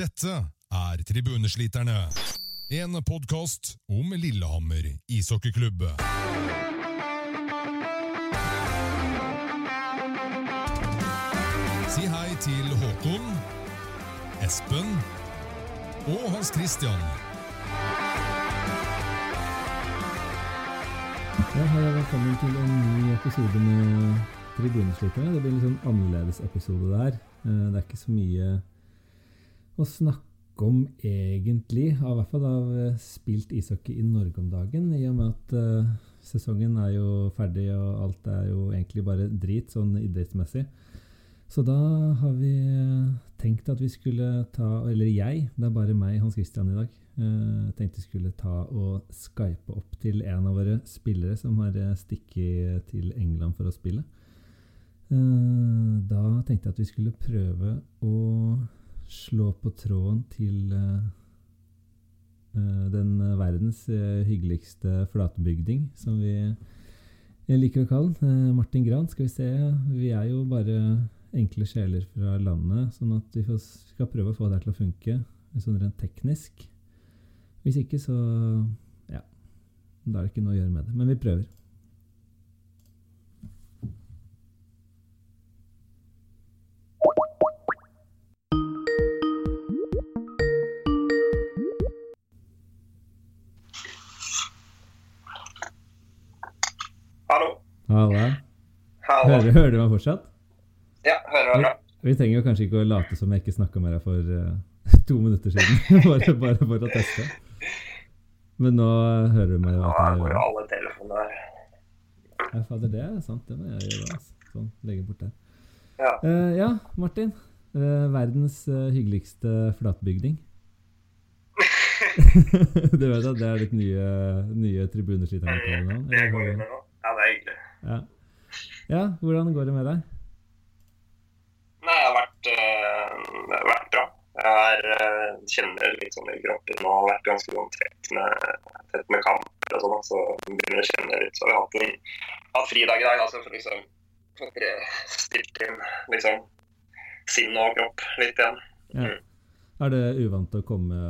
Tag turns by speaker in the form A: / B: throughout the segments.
A: Dette er Tribunesliterne, en podkast om Lillehammer ishockeyklubb. Si hei til Håkon, Espen og Hans Christian.
B: Ja, hei og velkommen til en ny episode med Tribunesliterne. Det blir en litt sånn annerledes episode der. Eh, Det er ikke så mye å snakke om egentlig, av hvert fall av eh, spilt ishockey i Norge om dagen, i og med at uh, sesongen er jo ferdig og alt er jo egentlig bare drit sånn idrettsmessig. Så da har vi eh, tenkt at vi skulle ta, eller jeg, det er bare meg, Hans Christian i dag, Uh, tenkte vi skulle ta og skype opp til en av våre spillere som har stikket til England for å spille. Uh, Da tenkte jeg at vi skulle prøve å slå på tråden til uh, den verdens eh, hyggeligste flatebygding, som vi liker å kalle den. Martin Gran, skal vi se. Vi er jo bare enkle sjeler fra landet, sånn at vi får, skal prøve å få det til å funke sånn rent teknisk. Hvis ikke, så ja. Da er det ikke noe å gjøre med det. Men vi prøver. Halla. Hører, hører du meg fortsatt?
C: Ja, hører du bra?
B: Vi trenger jo kanskje ikke å late som jeg ikke snakka med deg for uh, to minutter siden. bare, bare for å teste. Men nå hører du meg
C: Nå går jo alle telefonene der.
B: Ja, fader, det er sant. Det må jeg gjøre. Altså. Sånn, legge bort det.
C: Ja.
B: Uh, ja, Martin. Uh, verdens hyggeligste flatbygning. du vet at det er ditt nye, nye tribunesliternavn?
C: Det går jo. Ja.
B: Ja. hvordan går det med deg?
C: Nei, det har vært, øh, vært bra. Jeg er, øh, kjenner litt sånn i kroppen og har vært ganske sånn tett med, tett med kamper og sånn, så begynner å kjenne litt. Så vi har hatt, en, hatt fridag i dag, altså, for liksom for stilt inn liksom sinn og kropp litt igjen.
B: Ja.
C: Mm.
B: Er det uvant å komme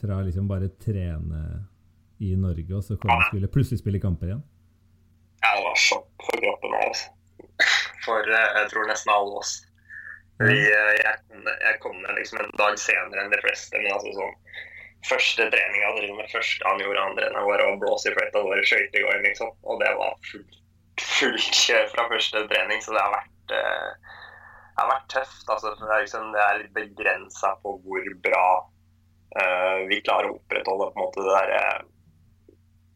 B: fra liksom bare trene i Norge, og så komme og spille, plutselig spille kamper igjen?
C: Ja, det var sjokk for kroppen òg, altså. For eh, jeg tror nesten alle oss. Vi, eh, jeg, jeg kom ned liksom en dag senere enn de fleste. Men altså sånn første treninga altså første han gjorde, andre enn var å blåse i fløyta, var skøyter i går, liksom. Og det var fullt, fullt kjør fra første trening, så det har vært eh, det har vært tøft. altså Det er, liksom, det er litt begrensa på hvor bra uh, vi klarer å opprettholde på en måte det der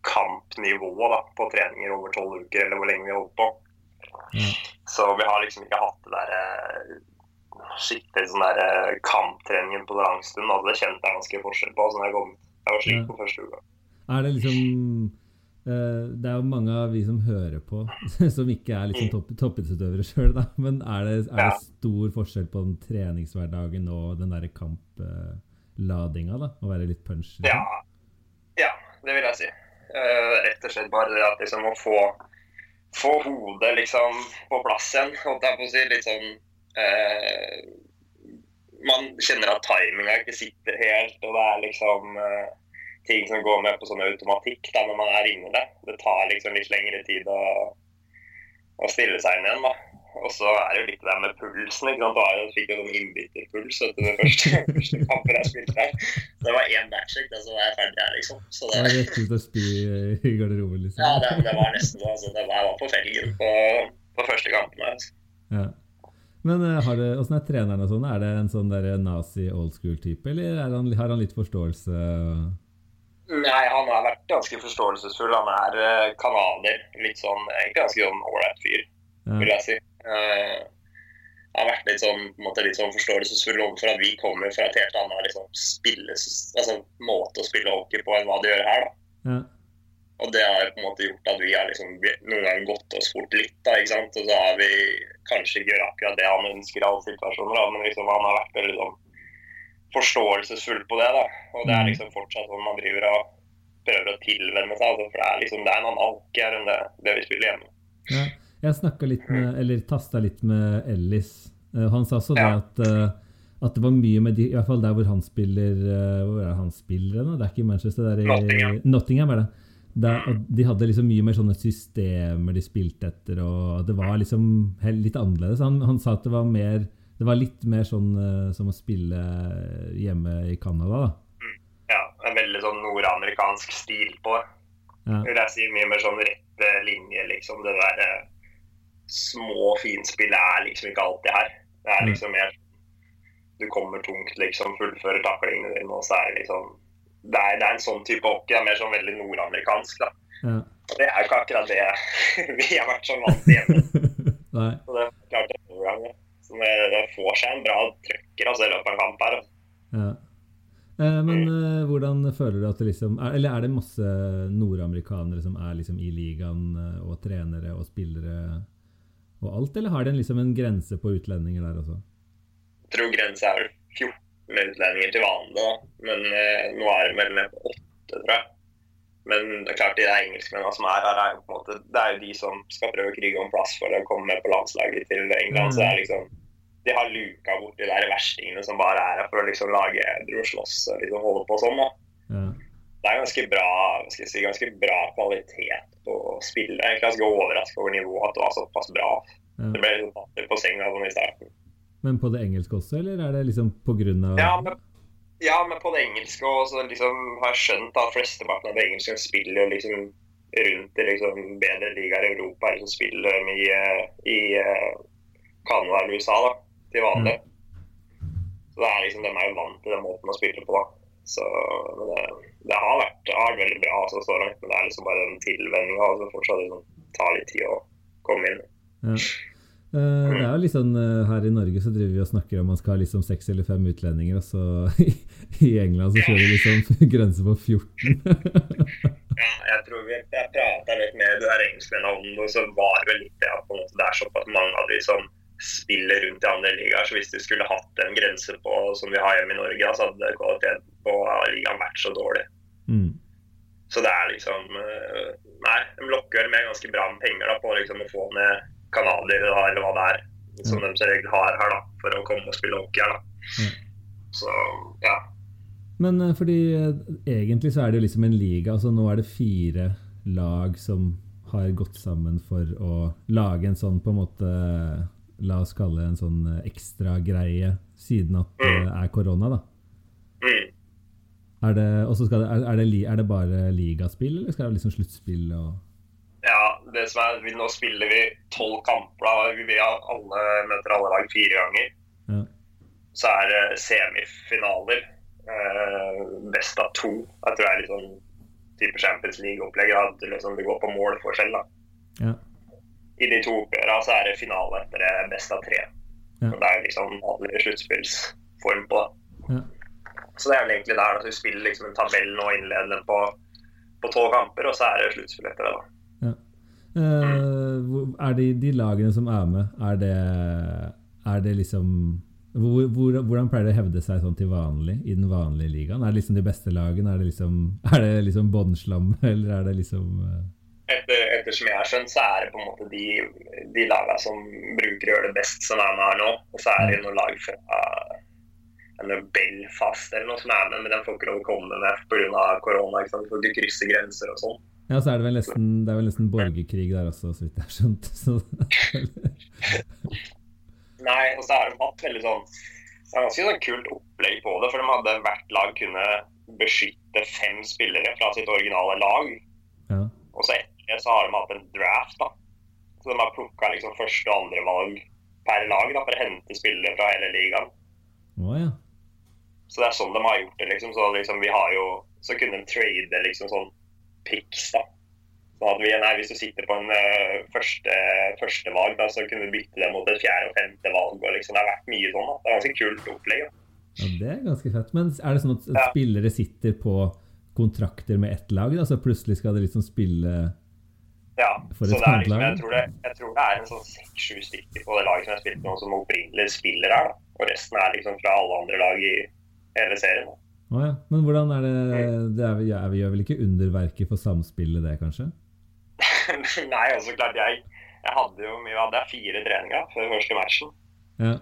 C: kampnivået da, på treninger over tolv uker, eller hvor lenge vi har holdt på.
B: Mm.
C: Så vi har liksom ikke hatt det der eh, skikkelig sånn der eh, kamptreningen på lang stund. Altså, det kjente jeg ganske forskjell på. Så når jeg, kom, jeg var sliten første uka.
B: Er det liksom eh, Det er jo mange av vi som hører på, som ikke er liksom topp, toppidrettsutøvere sjøl. Men er det, er det stor forskjell på den treningshverdagen og den derre kampladinga, da? Å være litt punch? liksom?
C: Ja. ja, det vil jeg si. Eh, rett og slett bare at liksom å få, få hodet liksom på plass igjen. Holdt jeg på å si. Litt sånn eh, Man kjenner at timinga ikke sitter helt, og det er liksom eh, ting som går med på sånn automatikk da når man er inni det. Det tar liksom litt lengre tid å, å stille seg inn igjen, da. Og så er det jo litt det der med pulsen. ikke sant? Da fikk jeg sånn innbytterpuls etter det første, første kampen jeg spilte der. Det var én backcheck, da, så var jeg ferdig her, liksom. Så
B: Det
C: det,
B: rett ut å spy i garderoben, liksom.
C: ja, det, det var nesten altså, det. var- Jeg var på felgen på, på første kampen. Altså.
B: Ja. Men eh, har det, hvordan er treneren og sånn? Er det en sånn der nazi old school-type, eller er han, har han litt forståelse?
C: Nei, han har vært ganske forståelsesfull. Han er kanadier. Litt sånn, egentlig ganske sånn ålreit fyr, vil jeg si. Eh, han har vært litt sånn, på en måte, litt sånn forståelsesfull overfor at vi kommer fra et helt annet liksom, spille, altså, måte å spille hockey på enn hva de gjør her. da.
B: Ja.
C: Og det har på en måte gjort at vi har liksom noen ganger gått oss fort litt. da, ikke sant? Og så har vi kanskje ikke gjort akkurat det han ønsker i alle situasjoner, da, men liksom han har vært veldig sånn forståelsesfull på det. da. Og det er
B: Mm.
C: liksom fortsatt sånn man driver og prøver å tilvenne seg. Altså, for det er liksom, det er en annen hockey enn det, det vi spiller hjemme.
B: Ja, jeg snakka litt med, eller tasta litt med Ellis. Eh, Han sa også det at, eh, at det var mye med de, i hvert fall der hvor han spiller eh, Hvor er han spiller nå? Det er ikke i Manchester, det er i
C: Nottingham.
B: Nottingham er det. Der, de hadde liksom mye mer sånne systemer de spilte etter, og det var liksom litt annerledes. Han, han sa at det var mer Det var litt mer sånn som å spille hjemme i Canada, da.
C: Ja, en veldig sånn nordamerikansk stil på det.
B: Ja.
C: Vil jeg si mye mer sånn rette linje, liksom. Det der små finspillet er liksom ikke alltid her. Det er
B: Mm.
C: liksom mer Du kommer tungt, liksom, fullfører taklingene dine, og så er det liksom det er, det er en sånn type hockey. Det er mer sånn veldig nordamerikansk, da.
B: Ja.
C: Det er jo ikke akkurat det vi har vært så vant til hjemme.
B: Nei.
C: Så det er klart det noen ganger. Så det, det får seg en bra trøkker altså, i løpet av en kamp her. Altså.
B: Ja. Eh, men eh, hvordan føler du at det liksom er, Eller er det masse nordamerikanere som er liksom i ligaen, eh, og trenere og spillere og alt, eller har de liksom en grense på utlendinger der også?
C: Jeg tror grensa er vel 14 utlendinger til vanlig, da. Men eh, nå er det vel ned på 8, tror jeg. Men det er klart de engelskmennene som er her, er jo på en måte, det er jo de som skal prøve å krige om plass for å komme med på landslaget til England. Så det er liksom De har luka bort de der verstingene som bare er her for å liksom lage edru og slåss og liksom holde på sånn. da.
B: Ja.
C: Det er ganske bra, si, ganske bra kvalitet på spillet. Jeg er ganske overrasket over nivået, at det var såpass bra.
B: Ja.
C: Det ble litt på senga sånn i starten.
B: Men på det engelske også, eller er det liksom på grunn av
C: Ja, men, ja, men på det engelske og liksom har jeg skjønt at flesteparten av det engelske spiller liksom rundt i liksom bedre ligaer i Europa, liksom spiller mye i, eh, i Canada eller USA da, til vanlig. Så det er liksom, De er jo vant til den måten å spille på. da. Så men det, det har vært det har vært veldig bra altså, så langt, men det er liksom bare den tilvenninga. Altså, fortsatt liksom, tar litt tid å komme inn.
B: Ja. Eh, det er jo litt sånn eh, Her i Norge så driver vi og snakker om man skal ha liksom seks eller fem utlendinger, og så i England så kjører vi liksom grense på 14.
C: Ja, jeg tror vi, jeg prata litt med de her engelskmennene om det, og så var det litt det at det er såpass mange av de som spiller rundt i andre ligaer. Så hvis de skulle hatt en grense på som vi har hjemme i Norge, så hadde kvaliteten på ligaen vært så dårlig.
B: Mm.
C: Så det er liksom eh, Nei, de lokker med ganske bra med penger da, på liksom å få ned canadiere, eller hva det er, som de som regel har her, da, for å komme og spille hockey her. da.
B: Mm.
C: Så ja.
B: Men eh, fordi eh, egentlig så er det liksom en liga. altså Nå er det fire lag som har gått sammen for å lage en sånn på en måte La oss kalle en sånn eh, ekstra greie siden at det er korona, da.
C: Mm.
B: Er det, det, er, det, er det bare ligaspill, eller skal det liksom sluttspill og
C: Ja, det som er, vi, Nå spiller vi tolv kamper. da. Vi, alle, møter alle lag fire ganger.
B: Ja.
C: Så er det semifinaler. Eh, best av to. Jeg tror det er litt sånn type Champions League-opplegg. Liksom, det går på målforskjell. da.
B: Ja.
C: I de to oppgjørene så er det finale etter det best av tre.
B: Ja.
C: Det er liksom vanlig sluttspillsform på det.
B: Ja.
C: Så det er vel egentlig der. at du spiller liksom en tabell nå innledende på på tolv kamper, og så er det sluttspill etter det. da.
B: Eh, hvor- er de, de lagene som er med, er det, er det liksom hvor, hvor, Hvordan pleier det å hevde seg sånn til vanlig i den vanlige ligaen? Er det liksom de beste lagene? Er det liksom, er det liksom båndslam, eller er det liksom uh...
C: etter, ettersom jeg har skjønt, så er det på en måte de, de lagene som bruker å gjøre det best, som er med her nå. Og så er det noen lag fra eller Belfast eller noe som er med, men den får ikke lov å komme med pga. korona. ikke sant? For de krysser grenser og sånn.
B: Ja, så er det vel nesten, det er vel nesten borgerkrig der også, så vidt jeg har skjønt. Så,
C: Nei, og så har de hatt veldig sånn Det er ganske sånn kult opplegg på det, for de hadde hvert lag kunne beskytte fem spillere fra sitt originale lag.
B: ja.
C: Og så det så har de hatt en draft, da. Så de har plukka liksom første og andre valg per lag da, for å hente spillere fra hele ligaen.
B: Oh, ja.
C: Så det er sånn de har gjort det, liksom. Så liksom vi har jo Så kunne de trade liksom sånn picks, da. Sånn at vi, nei, hvis du sitter på en uh, første, første valg, da, så kunne du bytte det mot et fjerde og femte valg. og liksom, Det har vært mye sånn. da. Det er ganske kult opplegg. da.
B: ja, det er ganske fett. Men er det sånn at
C: Ja.
B: spillere sitter på kontrakter med ett lag, da, så plutselig skal de liksom spille
C: Ja,
B: For
C: så
B: et
C: det er liksom, jeg, tror det, jeg tror det er en sånn seks-sju stykker på det laget som jeg spilte nå, som opprinnelig spiller her. da. Og resten er liksom fra alle andre lag i hele serien.
B: Å ja. Men hvordan er det, det er, ja, Vi gjør vel ikke underverket for samspillet, det, kanskje?
C: Nei, altså klart jeg Jeg hadde jo mye, hadde jeg fire treninger før første matchen.
B: Ja.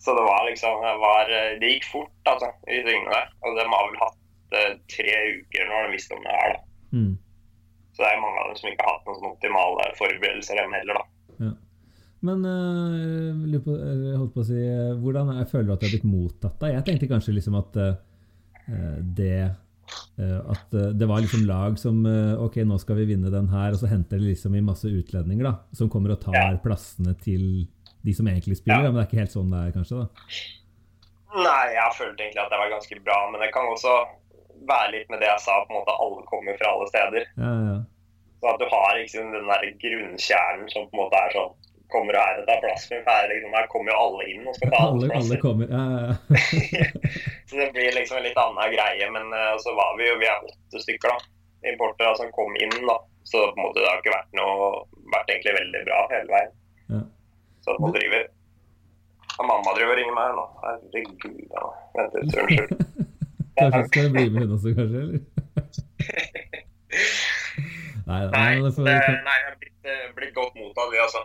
C: Så det var liksom det, var, det gikk fort, altså, i tingene der. Og de har vel hatt eh, tre uker når de visste om det her, da.
B: Mm.
C: Så det er mange av dem som ikke har hatt noen optimale forberedelser, dem heller, da.
B: Ja. Men øh, på, holdt på å si, øh, hvordan jeg føler du at det har blitt mottatt? da? Jeg tenkte kanskje liksom at øh, det øh, At det var liksom lag som Ok, nå skal vi vinne den her, og så henter de liksom i masse utlendinger da, som kommer og tar
C: Ja.
B: plassene til de som egentlig spiller.
C: Ja.
B: Men det er ikke helt sånn det er, kanskje? da?
C: Nei, jeg følte egentlig at det var ganske bra, men det kan også være litt med det jeg sa, på en måte alle kommer fra alle steder.
B: Ja, ja,
C: Så at du har liksom den der grunnkjernen som på en måte er sånn Kommer du her og er plass? For her, liksom, her kommer jo alle inn og skal ta
B: Alle,
C: alle
B: kommer. Ja, ja.
C: Så det blir liksom en litt annen greie. Men uh, så var vi jo Vi er åtte stykker, da. Importere som kom inn, da. Så på en måte det har ikke vært noe Vært egentlig veldig bra hele veien.
B: Ja.
C: Så nå driver og Mamma driver og ringer meg nå. Herregud. Ja. Vent litt, unnskyld.
B: Kanskje skal du bli med hun også, kanskje? eller? Nei, da,
C: Nei,
B: det får,
C: det, nei, jeg har blitt, eh, blitt godt mottatt, vi altså.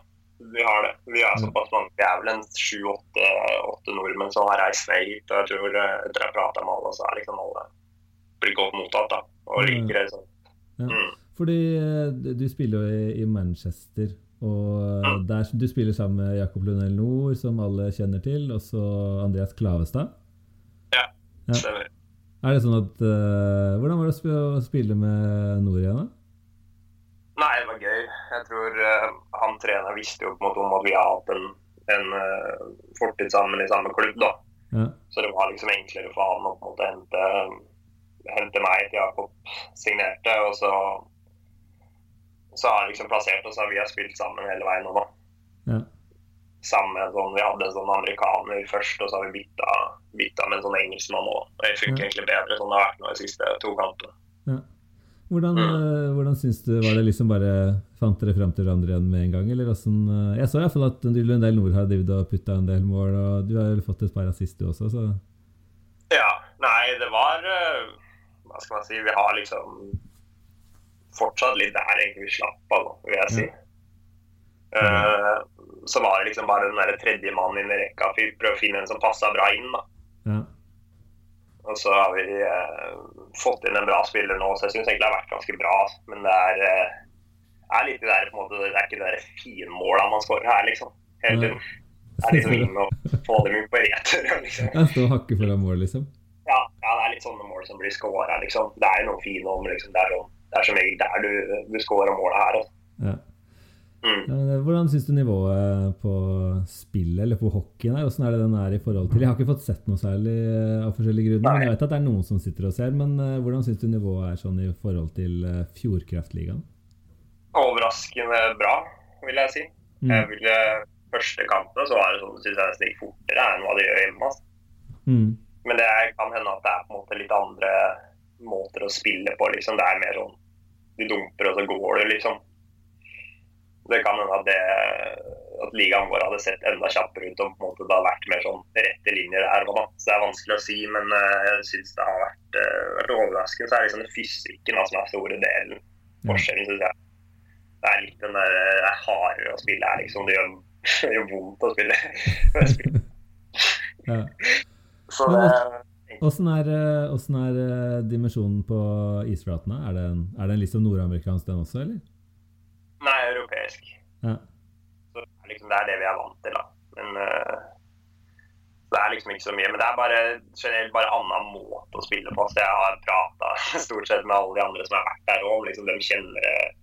C: Vi har det. Vi er såpass mange. Vi er vel en sju-åtte nordmenn som har reist ned hit. Og jeg tror eh, etter jeg prata med alle, så er liksom alle blitt godt mottatt. da, Og liker det. sånn.
B: Ja.
C: Mm.
B: Fordi eh, du spiller jo i, i Manchester, og
C: Mm.
B: der, du spiller sammen med Jakob Lundell Nord, som alle kjenner til, og så Andreas Klavestad. Ja.
C: Stemmer.
B: Er det sånn at uh, Hvordan var det å sp- spille med Nord igjen, da?
C: Nei, det var gøy. Jeg tror uh, han treneren visste jo på en måte om at vi har hatt en, en uh, fortid sammen i samme klubb. da.
B: Ja.
C: Så det var liksom enklere for han å på en måte hente, hente meg til Jakob signerte. Og så, så har han liksom plassert oss, og vi har spilt sammen hele veien nå. da. Med sånn, Vi hadde en sånn amerikaner først, og så har vi bytta, bytta med en sånn engelskmann nå. Det funker
B: Ja.
C: egentlig bedre sånn det har vært nå de siste to kampene.
B: ja. Hvordan,
C: Mm.
B: eh, hvordan syns du Var det liksom bare Fant dere fram til hverandre igjen med en gang, eller åssen eh, Jeg så i hvert fall at Lundell Nord har drevet og putta en del mål, og du har jo fått et par assist du også, så
C: Ja, nei, det var eh, Hva skal man si Vi har liksom fortsatt litt der egentlig vi slapp av, vil jeg si. Eh, så var det liksom bare den der tredje mannen inn i rekka. Prøve å finne en som passa bra inn. da.
B: ja.
C: Og så har vi eh, fått inn en bra spiller nå, så jeg syns egentlig det har vært ganske bra. Men det er, eh, er litt det der på en måte, det er ikke det der finmåla man skårer her, liksom. Hele tiden. Det er liksom inn og få dem inn på retur. Liksom.
B: Står og hakke foran mål, liksom.
C: Ja, ja, det er litt sånne mål som blir scora, liksom. Det er jo noen fine om, liksom. Det er, det er som regel der du, du scorer målet her. Også.
B: Ja.
C: Mm.
B: Det- Hvordan syns du nivået på spillet, eller på hockeyen er? Hvordan er det den er i forhold til Jeg har ikke fått sett noe særlig eh, av forskjellige grunner, men jeg vet at det er noen som sitter og ser. Men eh, hvordan syns du nivået er sånn i forhold til Fjordkraftligaen?
C: Overraskende bra, vil jeg si.
B: Mm.
C: Jeg ville, første kampene så var det sånn, synes jeg nesten gikk fortere enn hva de gjør hjemme. Altså.
B: Mm.
C: Men det kan hende at det er på en måte litt andre måter å spille på. liksom. Det er mer sånn du dumper, og så går du, liksom. Det kan hende at, det, at ligaen vår hadde sett enda kjappere ut og på en måte det hadde vært mer sånn rette linjer der. og Da. Så det er vanskelig å si, men eh, jeg syns det har vært, eh, vært overraskende. Så er det liksom den fysikken da, som er store delen. Forskjellen, synes jeg. Det er litt den der det er hardere å spille her, liksom. Det gjør, det gjør vondt å spille.
B: Ja.
C: Så det
B: Åssen er, eh, er eh, dimensjonen på isflatene? Er den, en, er den liksom nordamerikansk den også, eller? Ja.
C: Så liksom, det er det vi er vant til, da. Men uh, det er liksom ikke så mye. Men det er bare generelt bare annen måte å spille på. Så jeg har prata stort sett med alle de andre som har vært der òg. Liksom, de kjenner,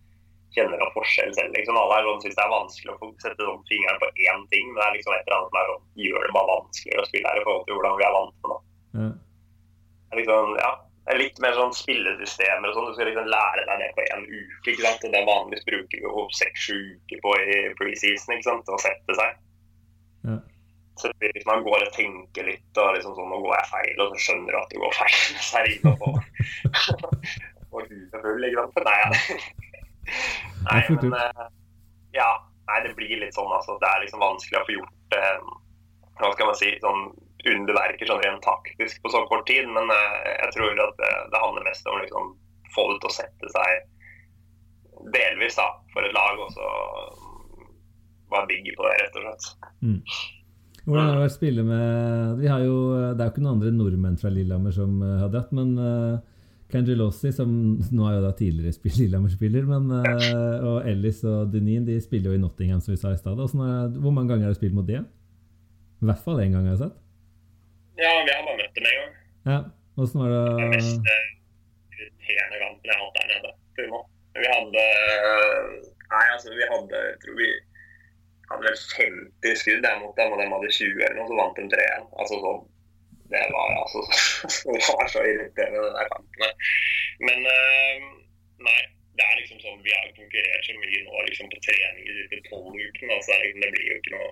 C: kjenner noe forskjell selv. Liksom. Alle er sånn, syns det er vanskelig å sette sånn fingeren på én ting. Men det er liksom et eller annet som er sånn, gjør det bare vanskeligere å spille her i forhold til hvordan vi er vant til.
B: Ja.
C: Det er liksom, ja, det er litt mer sånn spillesystemer og sånn. Du skal liksom lære deg det på en uke. ikke sant? Og det vanligvis bruker vi jo seks-sju uker på i preseason ikke sant? å sette seg.
B: Ja.
C: Så hvis Man går og tenker litt, og liksom sånn, nå går jeg feil, og så skjønner du at du går feil. Så er det inne på og huet full, ikke sant. Nei, ja. nei men eh, ja, nei, det blir litt sånn, altså. Det er liksom vanskelig å få gjort eh, hva skal man si, sånn underverker sånn rent taktisk på så kort tid. Men eh, jeg tror at det, det handler mest om liksom få det til å sette seg delvis da, for et lag, og så bare bygge på det, rett og slett.
B: Mm. Hvordan har det vært å med vi har jo, Det er jo ikke noen andre nordmenn fra Lillehammer som uh, har dratt, men uh, Cangelossi, som nå er jo da tidligere spill Lillehammer-spiller, og Ellis og Dunin de spiller jo i Nottingham, som vi sa i stad. Hvor mange ganger har du spilt mot det? I hvert fall én gang, har jeg sett.
C: Ja, vi har bare møtt dem en gang.
B: Ja, Åssen var det?
C: Det Den mest irriterende kampen jeg har hatt der nede. Vi hadde Nei, altså, vi hadde jeg tror vi hadde vel 50 skudd der mot dem, og de hadde 20 eller noe, så vant de 3-1. Altså så, Det var altså Det var så irriterende, den der kampen Men uh, nei. Det er liksom sånn, Vi har konkurrert så mye nå liksom på trening i tolv ukene. Altså, det blir jo ikke noe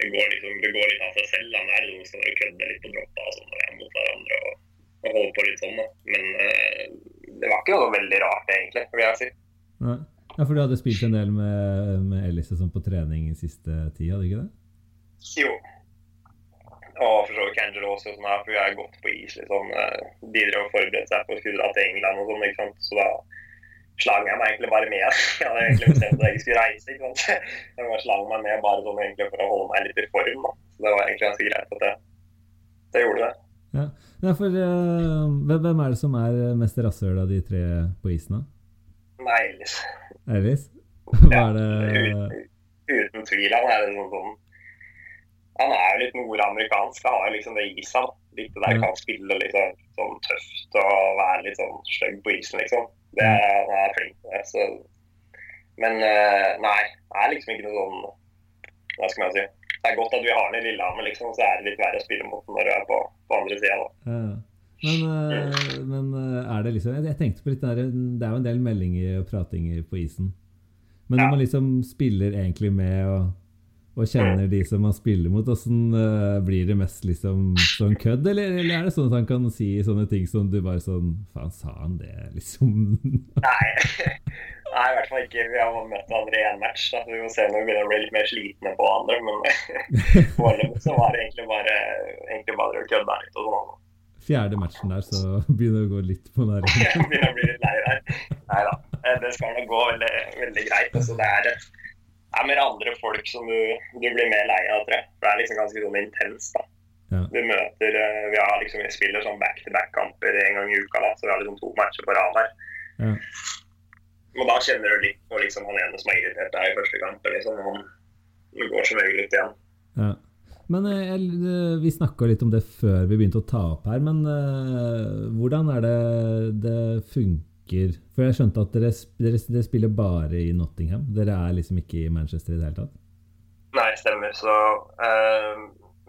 C: det går, liksom, det går litt av seg selv. Han er står og kødder litt på droppa og sånn og er mot hverandre. og, og holder på litt sånn da. Men uh, det var ikke noe veldig rart, egentlig, vil jeg si.
B: Nei. Ja, For du hadde spilt en del med, med Ellis sånn på trening i siste tid, hadde du ikke det?
C: Jo. Og for så vidt Kendler også, sånn her, for vi har gått på is. liksom. Eh, de drev og forberedte seg på å skulle dra til England og sånn, ikke sant. Så da slang jeg meg egentlig bare med. Jeg hadde egentlig bestemt at jeg ikke skulle reise. ikke sant? Jeg bare slang meg med bare sånn egentlig for å holde meg litt i form. da. Så det var egentlig ganske greit at jeg, jeg gjorde det.
B: Ja, ja for uh, Hvem er det som er mest rasshøl av de tre på isen? da?
C: Nei, Ellis.
B: Ellis?
C: Hva er det uten, uten tvil. Han er noe sånn Han er jo litt nordamerikansk. Han har liksom det i seg. Litt det der kan spille litt sånn, sånn tøft og være litt sånn stygg på isen, liksom. Det er, han er flink. Så. Men nei, det er liksom ikke noe sånn Hva skal man si. Det er godt at vi har den i Lillehammer, liksom, så er det litt verre å spille mot den når du er på, på andre sida.
B: Ja. Men, uh, men uh, er det liksom Jeg tenkte på litt der, Det er jo en del meldinger og pratinger på isen. Men når man liksom spiller egentlig med og, og kjenner de som han spiller mot, hvordan uh, blir det mest liksom sånn kødd? Eller, eller, er det sånn at han kan si sånne ting som du bare sånn Faen, sa han det, liksom?
C: Nei. Nei, i hvert fall ikke. Vi har møtt hverandre i én match. Da. Vi får se når vi begynner å bli litt mer slitne på hverandre. Men foreløpig så var det egentlig bare, egentlig bare å kødde litt og sånn
B: fjerde matchen der, så begynner det å gå litt på den
C: begynner å bli litt lei der. Nei da. Det skal nok gå veldig, veldig greit. Altså, det er, er mer andre folk som du, du blir mer lei av, tror jeg. For det er liksom ganske sånn intenst. da. Ja. Du møter eh, Vi har liksom, vi spiller sånn back-to-back-kamper en gang i uka, da, så vi har liksom to matcher på rad her. Ja. Og da kjenner du litt på liksom, han ene som er irritert deg i første kamp. Liksom, han går som regel ut igjen.
B: Ja. Men eh, jeg, eh, Vi snakka litt om det før vi begynte å ta opp her. Men uh, hvordan er det det funker? For jeg skjønte at dere, dere, dere, spiller bare i Nottingham. Dere er liksom ikke i Manchester i det hele tatt?
C: Nei, stemmer. Så uh,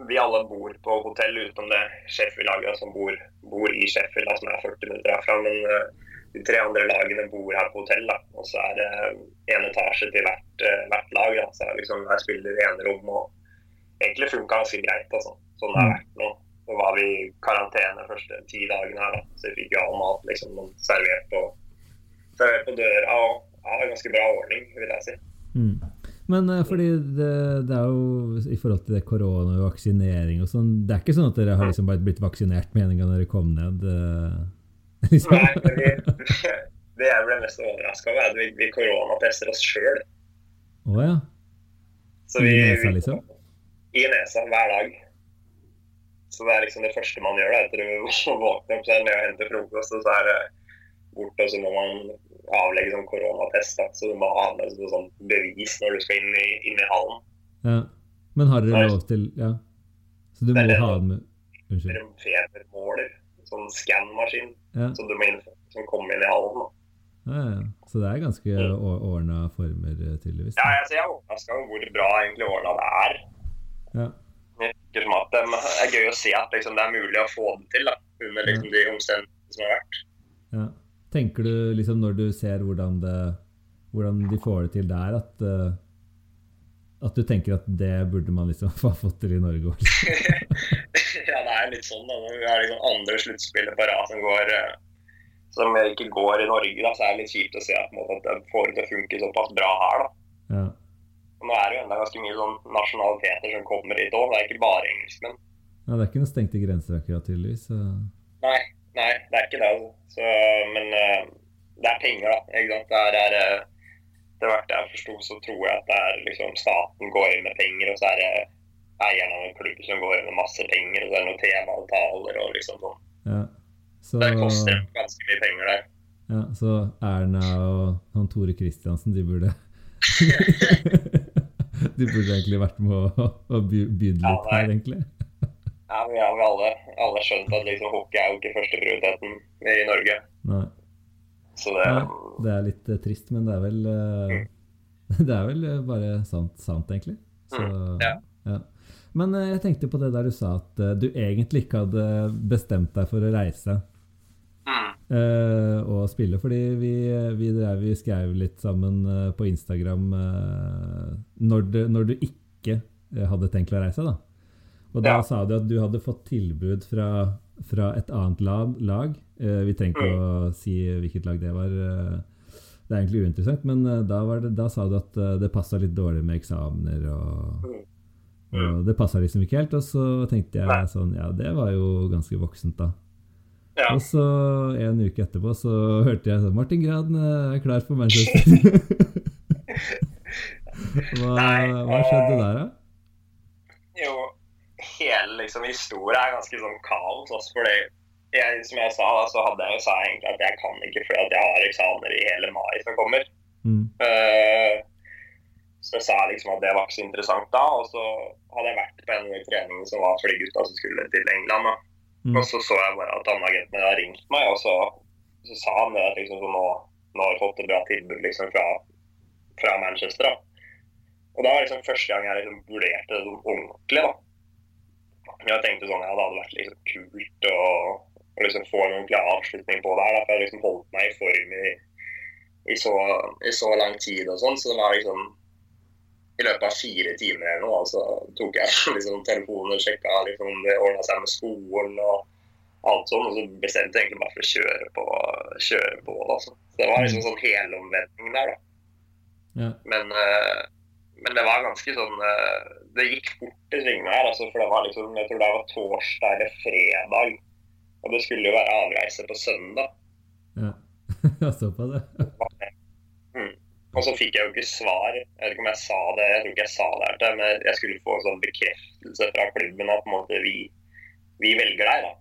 C: vi alle bor på hotell utenom det Sheffield-laget som bor, bor, i Sheffield, da, som er 40 minutter herfra. Men uh, de tre andre lagene bor her på hotell. da, Og så er det én etasje til hvert, hvert lag. Da. Så liksom, jeg spiller enerom. og egentlig funka ganske greit. Altså. Sånn det har vært nå. Så var vi i karantene første ti dagene her, da. så vi fikk jo all mat liksom, servert, på, servert på døra. og ja, ganske bra ordning, vil jeg si.
B: Mm. Men uh, fordi det, det, er jo i forhold til det korona og vaksinering og sånn Det er ikke sånn at dere har liksom bare blitt vaksinert med en gang dere kom ned? Uh,
C: liksom. Nei, vi, det jeg ble mest overraska over, er at vi, vi koronatester oss sjøl.
B: Oh, ja.
C: Så vi,
B: I nesa, liksom?
C: i nesa hver dag. Så det er liksom det første man gjør da, etter å våkne opp. Så er det å hente frokost, og så er det bort, og så må man avlegge sånn koronatest. Da. Så du må ha med sånn bevis når du skal inn i, inn i hallen.
B: Ja. Men har dere lov til Ja. Så du må ha den med
C: Unnskyld. Febermåler. Sånn skanmaskin ja. som du må innføre, som kommer inn i hallen. da.
B: Ja, ja. Så det er ganske mm. ordna former, eh, tydeligvis?
C: Ja, altså, jeg er overraska over hvor bra egentlig ordna det er.
B: Ja.
C: Det er gøy å se at liksom, det er mulig å få det til da, under liksom, de omstendighetene som har vært.
B: Ja. Tenker du liksom når du ser hvordan, det, hvordan de får det til der, at, uh, at du tenker at det burde man liksom få fått til i Norge òg?
C: ja, det er litt sånn. da, Når vi har liksom andre sluttspillet på rad som går uh, som ikke går i Norge, da, så er det litt kjipt å se at, måte, at det får det til å funke såpass bra her. da.
B: Ja.
C: Og nå er det jo enda ganske mye sånn nasjonaliteter som kommer hit òg. Det er ikke bare engelskmenn.
B: Ja, det er ikke noen stengte grenser akkurat, tydeligvis.
C: Nei, nei, det er ikke det. Altså. Så, men uh, det er penger, da. Ikke sant? Det er, er, det hvert jeg forsto, så tror jeg at det er liksom staten går inn med penger, og så er det eieren av en klubb som går inn med masse penger, og så er det noen TV-avtaler og liksom sånn.
B: Ja. Så,
C: Det koster ganske mye penger der.
B: ja, så Erna og han Tore Kristiansen, de burde De burde egentlig vært med å, å by- litt
C: ja,
B: her, egentlig.
C: Ja, vi har alle, alle skjønt at liksom hockey er jo ikke førsteprioriteten i Norge.
B: Nei.
C: Så det
B: Ja, det er litt eh, trist, men det er vel eh, Det er vel eh, bare sant, sant egentlig. Så,
C: Mm, ja.
B: ja. Men jeg tenkte på det der du sa at du egentlig ikke hadde bestemt deg for å reise
C: mm,
B: eh, og spille, fordi vi, vi, drev, vi skrev litt sammen uh, på Instagram uh, når, du, når du ikke hadde tenkt å reise, da. Og da
C: Ja.
B: sa du at du hadde fått tilbud fra, fra et annet lag. lag. Vi trenger ikke
C: Mm.
B: å si hvilket lag det var. det er egentlig uinteressant, men da, var det, da sa du at det passa litt dårlig med eksamener. Og,
C: Mm.
B: og det passa liksom ikke helt. Og så tenkte jeg
C: Nei.
B: sånn Ja, det var jo ganske voksent, da.
C: Ja.
B: Og så en uke etterpå så hørte jeg at Martin Graden eh, er klar for Manchester. hva,
C: Nei,
B: hva skjedde der, da?
C: Jo, hele liksom historien er ganske sånn kaos. Også fordi jeg, som jeg sa, da, så hadde jeg jo sa egentlig at jeg kan ikke fordi at jeg har eksamener i hele mai som kommer.
B: Mm.
C: Uh, så jeg sa liksom at det var ikke så interessant da. Og så hadde jeg vært på en trening som var for de gutta som skulle til England. da.
B: Mm.
C: Og så så jeg bare at han agenten hadde ringt meg, og så, så sa han det at liksom, så nå, nå har fått et bra tilbud liksom, fra, fra Manchester. da. Og da var liksom første gang jeg liksom vurderte det sånn ordentlig. da. Jeg tenkte sånn, ja, det hadde vært liksom kult å, liksom få en ordentlig avslutning på det her. da, For jeg liksom holdt meg i form i, i, så, i så lang tid og sånn. Så det var liksom i løpet av fire timer eller noe, så tok jeg liksom telefonen og sjekka liksom, om det ordna seg med skolen og alt sånn. Og så bestemte jeg egentlig bare for å kjøre på. Kjøre på da, så. det var liksom sånn helomvending der, da.
B: Ja.
C: Men, eh, men det var ganske sånn eh, Det gikk fort i svingene her. Altså, for det var liksom, jeg tror det var torsdag eller fredag. Og det skulle jo være avreise på søndag.
B: ja. ja Såpass, ja.
C: Og så fikk jeg jo ikke svar. Jeg vet ikke om jeg sa det, jeg tror ikke jeg sa det her til, men jeg skulle få en sånn bekreftelse fra klubben at på en måte vi, vi velger deg, da.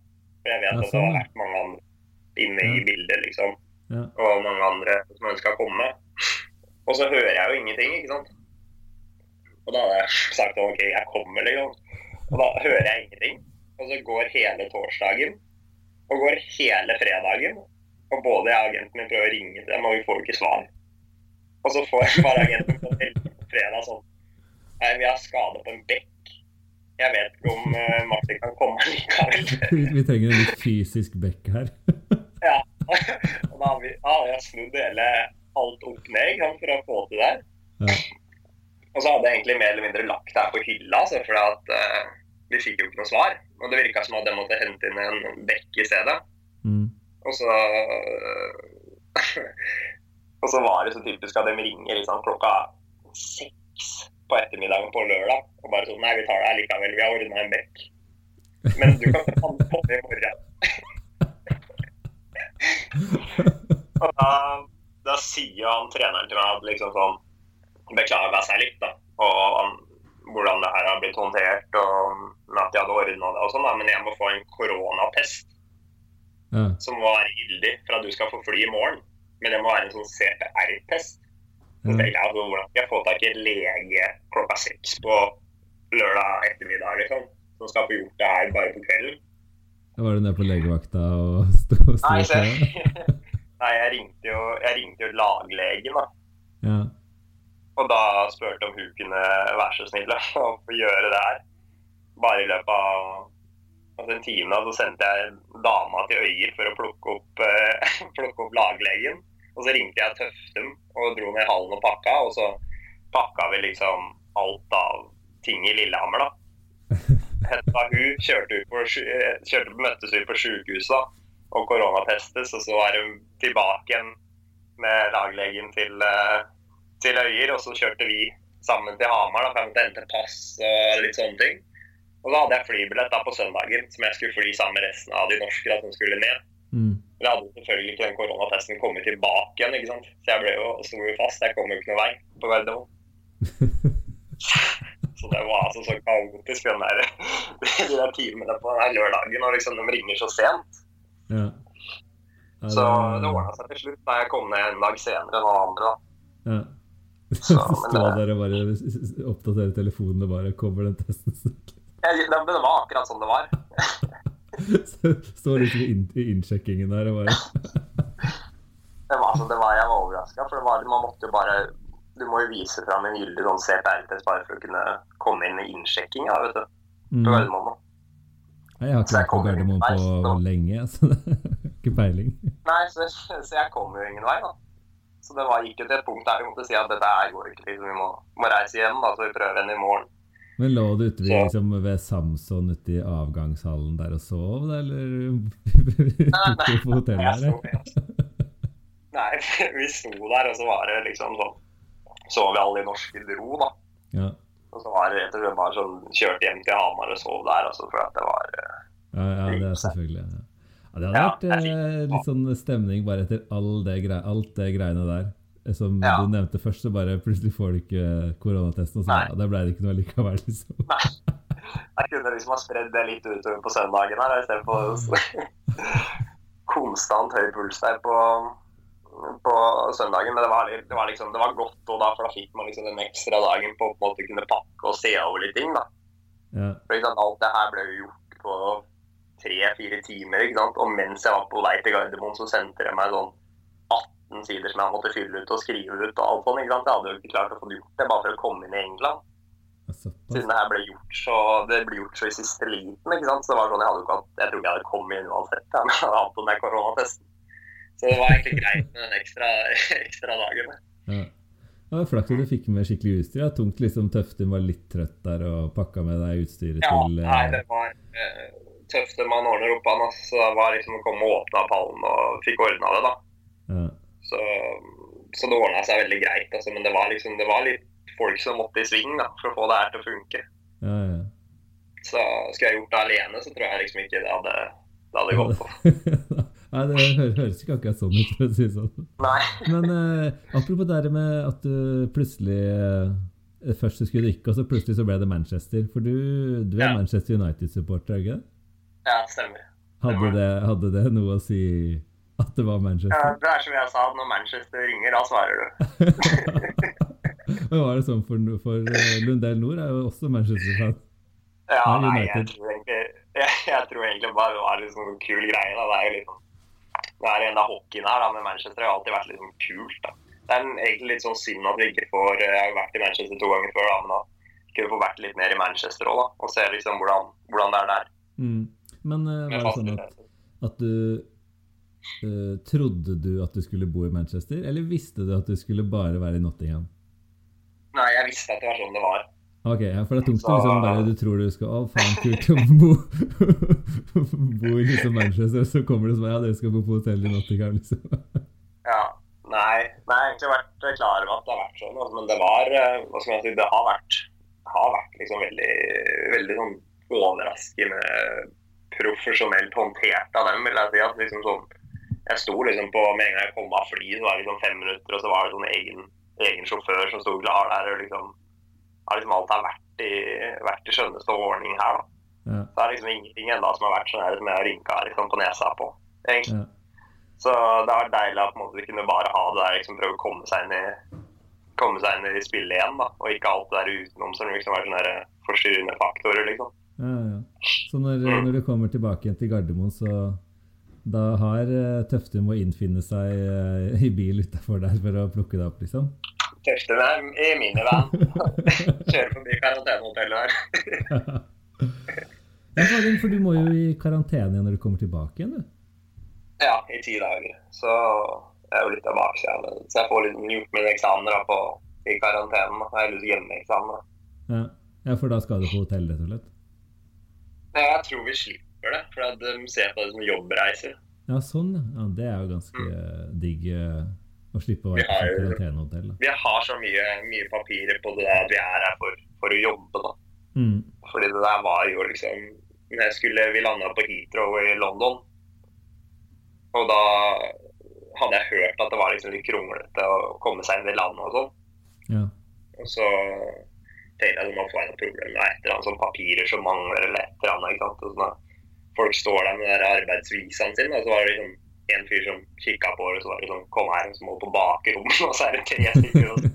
C: For jeg vet
B: Ja,
C: at det
B: sånn,
C: har vært mange andre inne i bildet, liksom.
B: Ja.
C: Og mange andre som ønska å komme. Og så hører jeg jo ingenting, ikke sant. Og da hadde jeg sagt OK, jeg kommer, liksom. Og da hører jeg ingenting. Og så går hele torsdagen, og går hele fredagen. Og både jeg og agenten min prøver å ringe til dem, og vi får jo ikke svar. Og så får jeg bare agenten på fredag sånn Nei, vi har skade på en bekk. Jeg vet ikke om uh, Martin kan komme likevel.
B: Vi, vi trenger en litt fysisk bekk her.
C: Ja. Og da har vi, ja, jeg snudd hele alt opp ned for å få til det her.
B: Ja.
C: Og så hadde jeg egentlig mer eller mindre lagt det her på hylla, altså, for at uh, vi fikk jo ikke noe svar. Og det virka som at jeg måtte hente inn en bekk i stedet.
B: Mm.
C: Og så Og så var det så typisk at de ringer liksom, klokka seks på ettermiddagen på lørdag. Og bare sånn Nei, vi tar det likevel. Vi har ordna en bekk. Men du kan på i morgen. og da, da sier han treneren til meg at liksom sånn Beklager seg litt, da. Og han, hvordan det her har blitt håndtert, og at de hadde ordna det og sånn, da. Men jeg må få en koronatest
B: Ja.
C: som var gyldig for at du skal få fly i morgen. Men det må være en sånn CPR-test. Så
B: Ja.
C: tenker jeg, altså, Hvordan skal jeg få tak i en lege klokka seks på lørdag ettermiddag, liksom? Som skal få gjort det her bare på kvelden?
B: Var du nede på legevakta og sto sto
C: Nei,
B: og
C: så? nei jeg, ringte jo, jeg ringte jo laglegen, da.
B: Ja.
C: Og da spurte om hun kunne være så snill å få gjøre det her. Bare i løpet av altså en time da, så sendte jeg dama til Øyer for å plukke opp, eh, plukke opp laglegen. Og så ringte jeg Tøftum og dro ned hallen og pakka. Og så pakka vi liksom alt av ting i Lillehammer, da. Henta hun, kjørte, på, eh, kjørte, møttes vi på sjukehuset og koronatestes. Og så var hun tilbake igjen med laglegen til, eh, til Øyer. Og så kjørte vi sammen til Hamar da, for jeg måtte hente pass og litt sånne ting. Og da hadde jeg flybillett da på søndagen som jeg skulle fly sammen med resten av de norske da, som skulle ned.
B: Mm.
C: Men jeg hadde selvfølgelig ikke den koronatesten kommet tilbake igjen, ikke sant. Så jeg ble jo, sto jo fast. Jeg kom jo ikke noen vei på Gardermoen. Så det var altså så kaotisk, den der, de der timene på den her lørdagen, og liksom de ringer så sent.
B: Ja. Ja,
C: Så det ordna seg til slutt da jeg kom ned en dag senere enn alle andre. da.
B: Ja.
C: Så,
B: stå der og bare oppdatere telefonene bare kommer den testen.
C: Det, det var akkurat sånn det var.
B: Står liksom i inn- i innsjekkingen der og bare
C: Det var, altså, det var, jeg var overraska, for det var, man måtte jo bare Du må jo vise fram en gyldig sånn CPR-test bare for å kunne komme inn i innsjekkinga, vet du.
B: mm.
C: På Gardermoen. da.
B: Nei, Jeg har ikke vært på Gardermoen på
C: så-
B: lenge, så det er ikke peiling.
C: Nei, så, så jeg kom jo ingen vei, da. Så det var, gikk jo til et punkt der vi måtte si at dette her går ikke, liksom, vi må, må reise hjem, da, så vi prøver igjen i morgen.
B: Men lå du ute liksom, ved Samson ute i avgangshallen der og sov, da, eller
C: tok
B: ute på hotellet
C: jeg, nei, vi sto der, og så var det liksom sånn Så vi alle i norske dro, da.
B: Ja.
C: Og så var det og slett bare sånn Kjørte hjem til Hamar og sov der, altså, for at det var eh,
B: Ja, ja, det er selvfølgelig ja. Ja, Det hadde vært eh, litt sånn stemning bare etter all det alt det greiene der. Eh, Som
C: Ja.
B: du nevnte først, så bare plutselig får du ikke koronatesten, og så ja, da ble det ikke noe likevel, liksom. Nei.
C: Jeg kunne liksom ha spredd det litt utover på søndagen her, istedenfor konstant høy puls der på, på søndagen. Men det var, det var liksom, det var godt, da, for da fikk man liksom den ekstra dagen på å på en måte kunne pakke og se over litt ting. da.
B: Ja,
C: For sant, Alt det her ble jo gjort på tre-fire timer. ikke sant? Og mens jeg var på vei til Gardermoen, så sendte de meg sånn 18 sider som jeg måtte fylle ut og skrive ut. og alt sånt, ikke sant? Jeg hadde jo ikke klart å få gjort det bare for å komme inn i England. Siden det her ble gjort så, det ble gjort så i siste liten. ikke sant? Så det var sånn, Jeg hadde jo ikke hatt, jeg tror ikke jeg hadde kommet inn uansett. Ja, jeg hadde hatt den koronatesten. Så det var egentlig greit med den ekstra, ekstra dagen.
B: Ja. Det var flaks at du fikk med skikkelig utstyr. Ja. Tungt liksom Tøften var litt trøtt der og pakka med deg utstyret
C: Ja,
B: til
C: nei,
B: eh,
C: det var uh, tøft man ordner opp an. Altså, Så det var liksom å komme og åpne pallen og fikk ordna det, da.
B: ja.
C: Så, så det ordna seg veldig greit. Altså. Men det var liksom, det var litt folk som måtte i sving da, for å få det her til å funke.
B: Ja, ja.
C: Så skulle jeg gjort det alene, så tror jeg liksom ikke det hadde, det hadde gått på.
B: Nei, det høres ikke akkurat sånn ut, for å si det sånn.
C: Nei.
B: Men eh, apropos det med at du plutselig eh, Først så skulle du ikke, og så plutselig så ble det Manchester. For du, du er
C: Ja.
B: Manchester United-supporter, er ikke det?
C: Ja, stemmer.
B: Hadde det, hadde det noe å si at det var Manchester?
C: Ja, det er som jeg sa, når Manchester ringer, da svarer du.
B: Men var det sånn for, for eh, Lundell Nord er jo også Manchester-fan.
C: Ja,
B: Nei,
C: nei, jeg tror egentlig, jeg, jeg tror egentlig bare det var liksom en kul greie. Da. Det er jo liksom det er en av hockeyen her da, med Manchester har alltid vært litt sånn kult. da. Det er egentlig litt sånn synd at vi ikke får Jeg har vært i Manchester to ganger før, da, men da kunne vi få vært litt mer i Manchester òg. Og se liksom hvordan, hvordan det er der.
B: Mm. Men
C: uh,
B: var det sånn at, at du eh, Trodde du at du skulle bo i Manchester, eller visste du at du skulle bare være i Nottingham?
C: Nei, jeg visste at det var sånn det var.
B: Ok, ja, for det er tungt å liksom bare Du tror du skal Å, faen, kult å bo, bo i liksom Manchester, så kommer det som Ja, dere skal bo på hotell i Nottingham, liksom.
C: Ja. Nei, nei, jeg har egentlig vært klar over at det har vært sånn. Altså, men det var eh, Hva skal man si Det har vært, har vært liksom veldig, veldig sånn overraskende profesjonelt håndtert av dem, vil jeg si. At liksom sånn Jeg sto liksom på Med en gang jeg kom av flyet, så var det liksom fem minutter, og så var det sånn egen, egen sjåfør som sto klar der. og liksom har liksom alt har vært i, vært i skjønneste ordning her. da.
B: Ja,
C: Så det er liksom ingenting ennå som har vært sånn her som jeg har rynka liksom, på nesa på. egentlig.
B: ja.
C: Så det har vært deilig at på en måte, vi kunne bare ha det der, liksom prøve å komme seg inn i komme seg inn i spillet igjen. da, Og ikke alt det der utenom som liksom er sånne forstyrrende faktorer. liksom.
B: ja, ja. Så når, når du kommer tilbake igjen til Gardermoen, så da har eh, Tøftum å innfinne seg eh, i bil utafor der for å plukke deg opp, liksom?
C: Tøfte er i venn. Kjører forbi karantenehotellet her.
B: Ja, for du må jo i karantene igjen når du kommer tilbake igjen, du.
C: Ja, i ti dager. Så det er jo litt av bakskjermen. Så jeg får liksom gjort mine eksamener på, i karantenen. Jeg lyst til hjemmeeksamen.
B: Ja. ja, for da skal du på hotell, rett og slett?
C: Ja, jeg tror vi slipper det, for de ser på det som jobbreiser.
B: Ja, sånn, ja. Det er jo ganske mm. digg eh, å slippe å være på karantenehotell.
C: Vi har så mye, mye papirer på det der vi er her for, for å jobbe. da.
B: Mm.
C: Fordi det der var jo liksom når jeg skulle, Vi landa på Heathrow i London. Og da hadde jeg hørt at det var liksom litt kronglete å komme seg inn i landet og sånn.
B: Ja.
C: Og så Tenkte jeg at man får noe problem med et eller annet sånn papirer som mangler, eller et eller annet. ikke sant? Og sånn, folk står der med den der arbeidsvisaen sin, og så var det liksom en fyr som kikka på det, og så var det sånn Kom her, og så må på bakrommet, og så er det tre stykker. Og...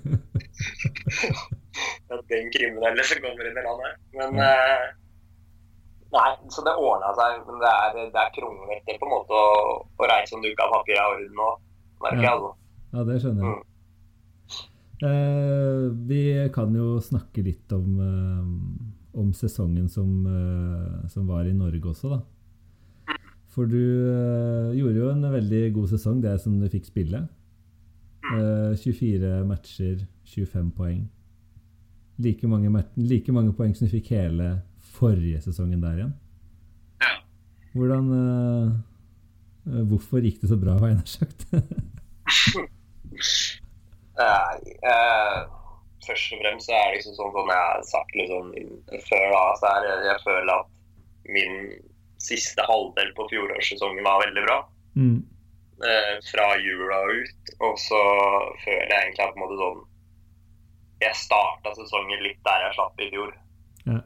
C: Den kriminelle som kommer inn i landet. Men uh, Nei, så det ordna seg. Men det er, det er kronglete på en måte å, å reise om du ikke har papir i orden merker jeg. altså.
B: Ja, det skjønner jeg. Eh, vi kan jo snakke litt om, eh, om sesongen som, eh, som var i Norge også, da. For du eh, gjorde jo en veldig god sesong, det som du fikk spille. Eh, 24 matcher, 25 poeng. Like mange, like mange poeng som du fikk hele forrige sesongen der igjen.
C: Ja.
B: Hvordan eh, eh, Hvorfor gikk det så bra, var jeg nær sagt?
C: Nei, eh, først og fremst så er det liksom sånn som jeg har sagt liksom før da, så er det, jeg føler at min siste halvdel på fjorårssesongen var veldig bra.
B: mm.
C: Eh, fra jula ut. Og så føler jeg egentlig at på en måte sånn Jeg starta sesongen litt der jeg slapp i fjor.
B: Ja.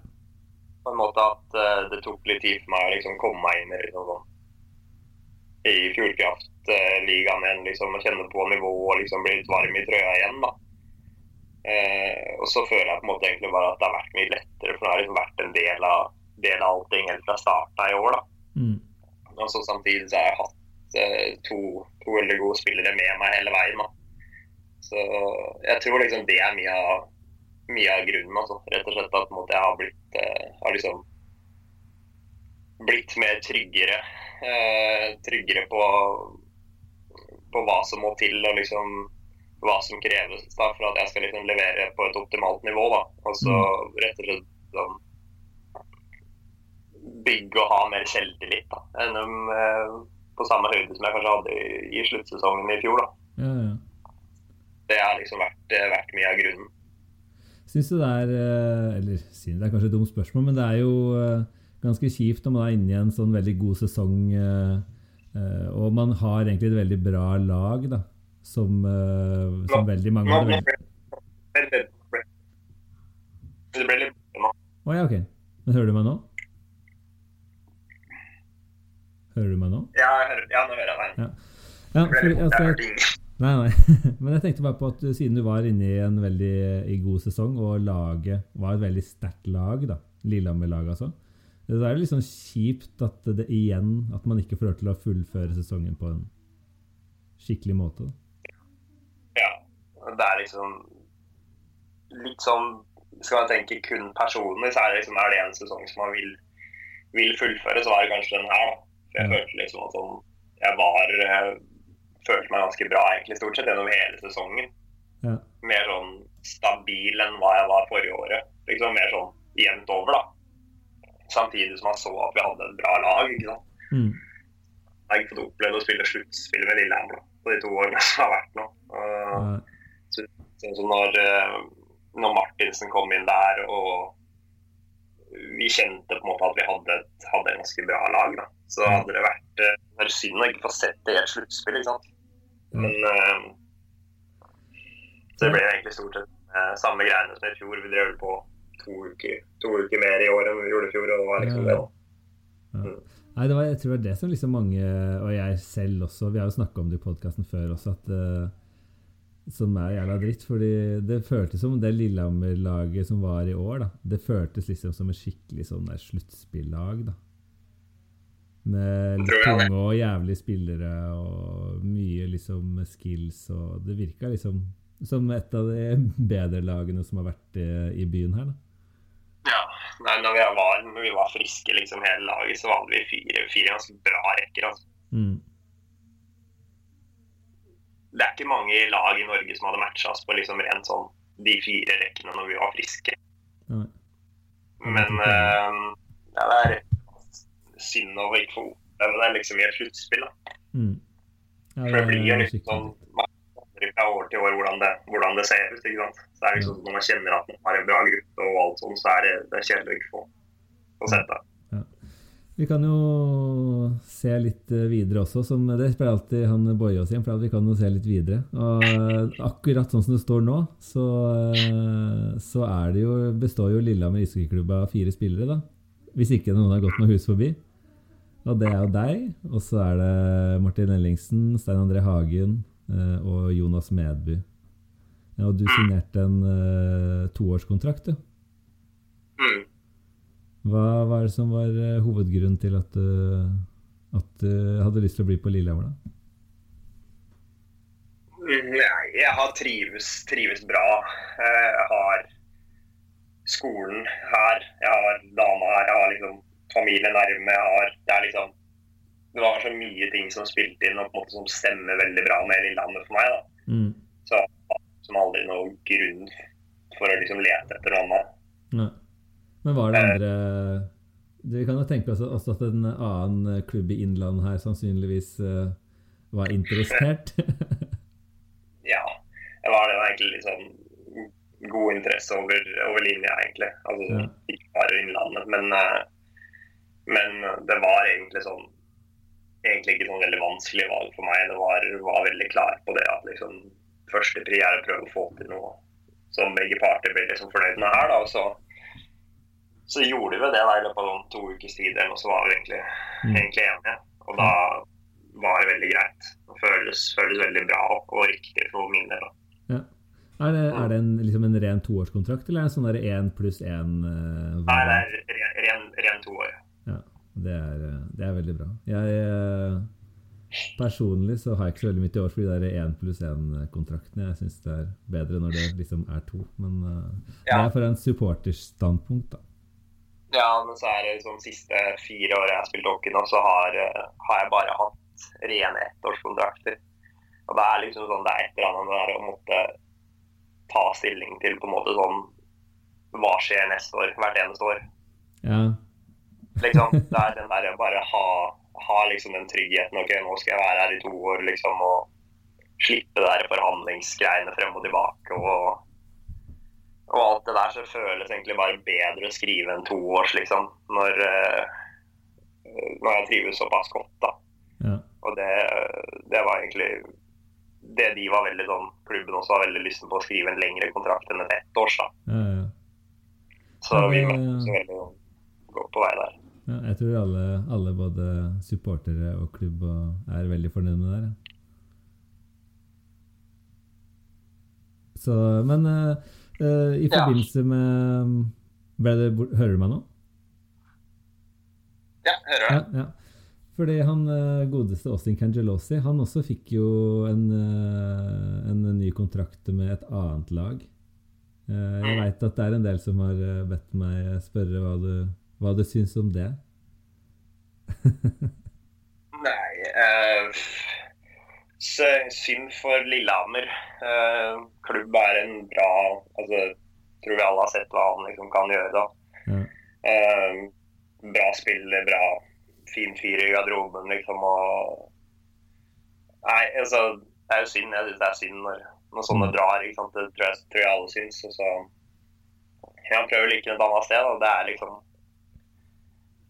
C: På en måte at eh, det tok litt tid for meg å liksom komme meg inn i liksom sånn i Fjordkraftligaen igjen, liksom, og kjenne på nivået og liksom bli litt varm i trøya igjen. da. Eh, og så føler jeg på en måte egentlig bare at det har vært mye lettere, for det har liksom vært en del av, del av allting helt fra starten av i år. da.
B: Mm.
C: Og så samtidig så har jeg hatt eh, to, to veldig gode spillere med meg hele veien. da. Så jeg tror liksom det er mye av, mye av grunnen. altså. Rett og slett at måte, jeg har blitt eh, har liksom blitt mer tryggere. Eh, tryggere på, på hva som må til og liksom hva som kreves da, for at jeg skal liksom levere på et optimalt nivå. da. Så rett og slett sånn bygge og ha mer selvtillit da, enn eh, på samme høyde som jeg kanskje hadde i, i sluttsesongen i fjor. da.
B: Ja, ja.
C: Det har liksom vært, eh, vært mye av grunnen.
B: Syns du det er eh, Eller det er kanskje et dumt spørsmål, men det er jo eh, ganske kjipt når man er inne i en sånn veldig god sesong, eh, eh, og man har egentlig et veldig bra lag, da, som, eh, som veldig mange hadde veldig...
C: Det ble litt nå.
B: Å ja, ok. Men hører du meg nå? Hører du meg nå?
C: Ja, jeg hører, ja, nå hører jeg deg.
B: Ja. Ja, for, altså. Nei, nei. Men jeg tenkte bare på at siden du var inne i en veldig i god sesong, og laget var et veldig sterkt lag, da, Lillehammer-laget altså, det er litt sånn kjipt at det igjen at man ikke får lov til å fullføre sesongen på en skikkelig måte.
C: Ja. Det er liksom litt sånn Skal man tenke kun personlig, så er det liksom er det en sesong som man vil, vil fullføre, så var det kanskje den her. da. For jeg
B: Ja.
C: følte liksom at sånn, jeg var jeg følte meg ganske bra egentlig stort sett gjennom hele sesongen.
B: Ja.
C: Mer sånn stabil enn hva jeg var forrige året. Liksom Mer sånn jevnt over, da. Samtidig som man så at vi hadde et bra lag. ikke sant?
B: Mm.
C: Jeg har ikke fått opplevd å spille sluttspill med Lillehammer da, på de to årene som har vært nå. Uh,
B: Ja.
C: så, så når, eh, når Martinsen kom inn der og vi kjente på en måte at vi hadde et, hadde et ganske bra lag, da. så hadde det vært er synd å ikke få sett det i et sluttspill. ikke sant? Men uh, så det ble egentlig stort sett uh, samme greiene som i fjor. Vi drev på to uker, to uker mer i år enn vi gjorde i fjor. og det var liksom det da.
B: Nei, det var, jeg tror det var det som liksom mange, og jeg selv også, vi har jo snakka om det i podkasten før også, at eh, som er jævla dritt. fordi det føltes som det Lillehammer-laget som var i år, da, det føltes liksom som et skikkelig sånn der sluttspillag. da. Med tunge og jævlige spillere og mye liksom skills. og Det virka liksom som et av de bedre lagene som har vært i, i byen her. da.
C: Ja, nei, når vi, var, når vi var friske liksom hele laget, så hadde vi fire, fire ganske bra rekker. altså.
B: Mm.
C: Det er ikke mange lag i Norge som hadde matcha oss på liksom rent sånn de fire rekkene når vi var friske.
B: Mm.
C: Men uh, ja, det er synd å ikke få oppleve det liksom i et sluttspill.
B: Mm. Ja,
C: For det blir jo litt sånn fra år til år hvordan det, hvordan det ser ut. ikke sant? Så det er liksom Når man kjenner at man har en bra gruppe og alt sånt, så er det, det er kjedelig å ikke få, få sett det.
B: Vi kan jo se litt eh, videre også, som det spiller alltid han Boje oss igjen, for vi kan jo se litt videre. Og eh, akkurat sånn som det står nå, så, eh, så jo, består jo Lillehammer ishockeyklubb av fire spillere, da. Hvis ikke noen har gått noe hus forbi. Og det er jo deg, og så er det Martin Ellingsen, Stein André Hagen og Jonas Medby. Og du signerte en toårskontrakt, du. Hva var det som var eh, hovedgrunnen til at, du, at du hadde lyst til å bli på Lillehammer, da?
C: Nei, jeg har trives, trives bra. Jeg har skolen her, jeg har dama her, jeg har liksom familie nærme. Jeg har, det er liksom Det var så mye ting som spilte inn og på en måte som stemmer veldig bra med Lillehammer for meg. da.
B: Mm.
C: Så som aldri noen grunn for å liksom lete etter noe annet.
B: Men var det andre Vi kan jo tenke oss også at en annen klubb i Innlandet her sannsynligvis uh, var interessert?
C: ja. Det var det egentlig litt sånn god interesse over, over linja, egentlig. Altså
B: Ja.
C: ikke bare Innlandet, men, uh, men det var egentlig sånn Egentlig ikke noen veldig vanskelig valg for meg. Det var, var veldig klar på det at liksom første pri er å prøve å få til noe som begge parter blir liksom fornøyd med her. da, og så så gjorde vi det da i løpet av noen to ukers tid, og så var vi egentlig,
B: Mm.
C: egentlig enige. Og da var det veldig greit. Det føles, føles veldig bra og riktig for min del.
B: Ja. Er det, er det en, liksom en ren toårskontrakt, eller er det sånn der én pluss én? Uh,
C: Nei, det er ren, ren, ren toår.
B: Ja, det er, eh, det er veldig bra. Jeg, eh, personlig så har jeg ikke så veldig mye til overs for de der én pluss én-kontraktene. Jeg syns det er bedre når det liksom er to. Men eh, det er fra en supporterstandpunkt, da.
C: Ja, men så er det liksom siste fire året jeg har spilt hockey nå, så har, eh, har jeg bare hatt rene ettårskontrakter. Og det er liksom sånn, det er et eller annet det der å måtte ta stilling til på en måte sånn Hva skjer neste år? Hvert eneste år.
B: Ja.
C: liksom. Det er den der å bare ha, ha liksom den tryggheten. Ok, nå skal jeg være her i to år, liksom, og slippe der forhandlingsgreiene frem og tilbake. og og alt det der så føles egentlig bare bedre å skrive enn toårs, liksom. Når, eh, når jeg trives såpass godt, da.
B: ja.
C: Og det, det var egentlig det de var veldig sånn Klubben også var veldig lysten på å skrive en lengre kontrakt enn et ettårs, da.
B: ja, ja.
C: Så vi møttes veldig godt på vei der.
B: ja jeg tror alle, alle, både supportere og klubb, er veldig fornøyd med det der. Så, men eh, I i
C: Ja.
B: forbindelse med ble det, Hører du meg nå?
C: Ja, hører du?
B: Ja, ja. Fordi han eh, godeste Austin Cangelosi, han også fikk jo en, eh, en ny kontrakt med et annet lag. Jeg
C: Mm.
B: veit at det er en del som har bedt meg spørre hva du, hva du syns om det.
C: Nei så Synd for Lillehammer. Eh, klubb er en bra altså, Tror vi alle har sett hva han liksom kan gjøre. da.
B: Mm.
C: Eh, bra spiller, bra fin fyr i garderoben, liksom. Og Nei, altså Det er jo synd. Jeg syns det er synd når, når sånne
B: Mm.
C: drar. ikke sant? Det tror jeg, tror jeg alle syns. Og så ja, han prøver like et annet sted. og Det er liksom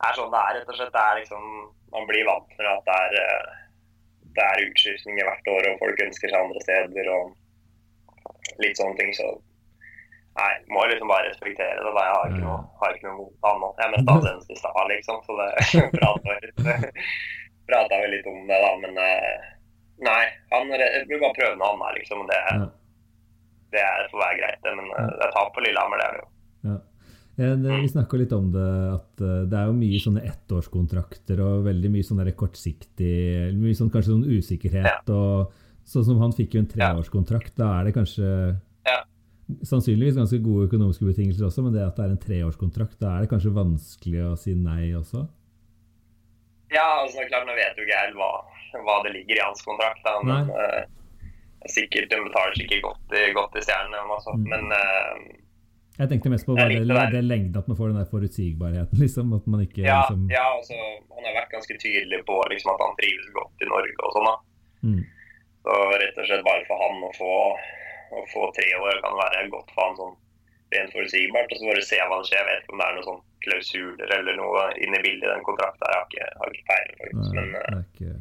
C: det er sånn det er, rett og slett. Det er liksom Man blir vant med at det er eh, det er utskiftninger hvert år, og folk ønsker seg andre steder og litt sånne ting. Så nei, må liksom bare respektere det. Da. Jeg har ikke noe, har ikke noe mot annet. Jeg møtte mest senest i stad, liksom, så det prata vi litt om det, da. Men eh, nei, han vil bare prøve noe annet, liksom. Det, det er får være greit, det. Men eh, det er tap for Lillehammer, det er det jo.
B: Ja. Eh, det- Vi snakka litt om det, at eh, det er jo mye sånne ettårskontrakter og veldig mye sånn kortsiktig Mye sånn kanskje sånn usikkerhet og Sånn som han fikk jo en treårskontrakt, da er det kanskje
C: Ja.
B: Sannsynligvis ganske gode økonomiske betingelser også, men det at det er en treårskontrakt, da er det kanskje vanskelig å si nei også?
C: Ja, altså klart, nå vet jo ikke jeg hva, hva det ligger i hans kontrakt. Da, men eh, sikkert, de betaler sikkert godt i, godt i stjernene.
B: Mm.
C: Men eh,
B: Jeg tenkte mest på bare det,
C: det
B: lengden, at man får den der forutsigbarheten, liksom. At man ikke
C: ja,
B: liksom
C: ja altså, han har vært ganske tydelig på liksom, at han trives godt i Norge og sånn. da.
B: mm,
C: Så rett og slett bare for han å få, å få tre år kan være godt for han sånn rent forutsigbart. Og så får du se hva som skjer. Jeg vet ikke om det er noen sånn klausuler eller noe inne i bildet i den kontrakten. Jeg har ikke, har ikke peiling, faktisk. Men,
B: det
C: eh,
B: ikke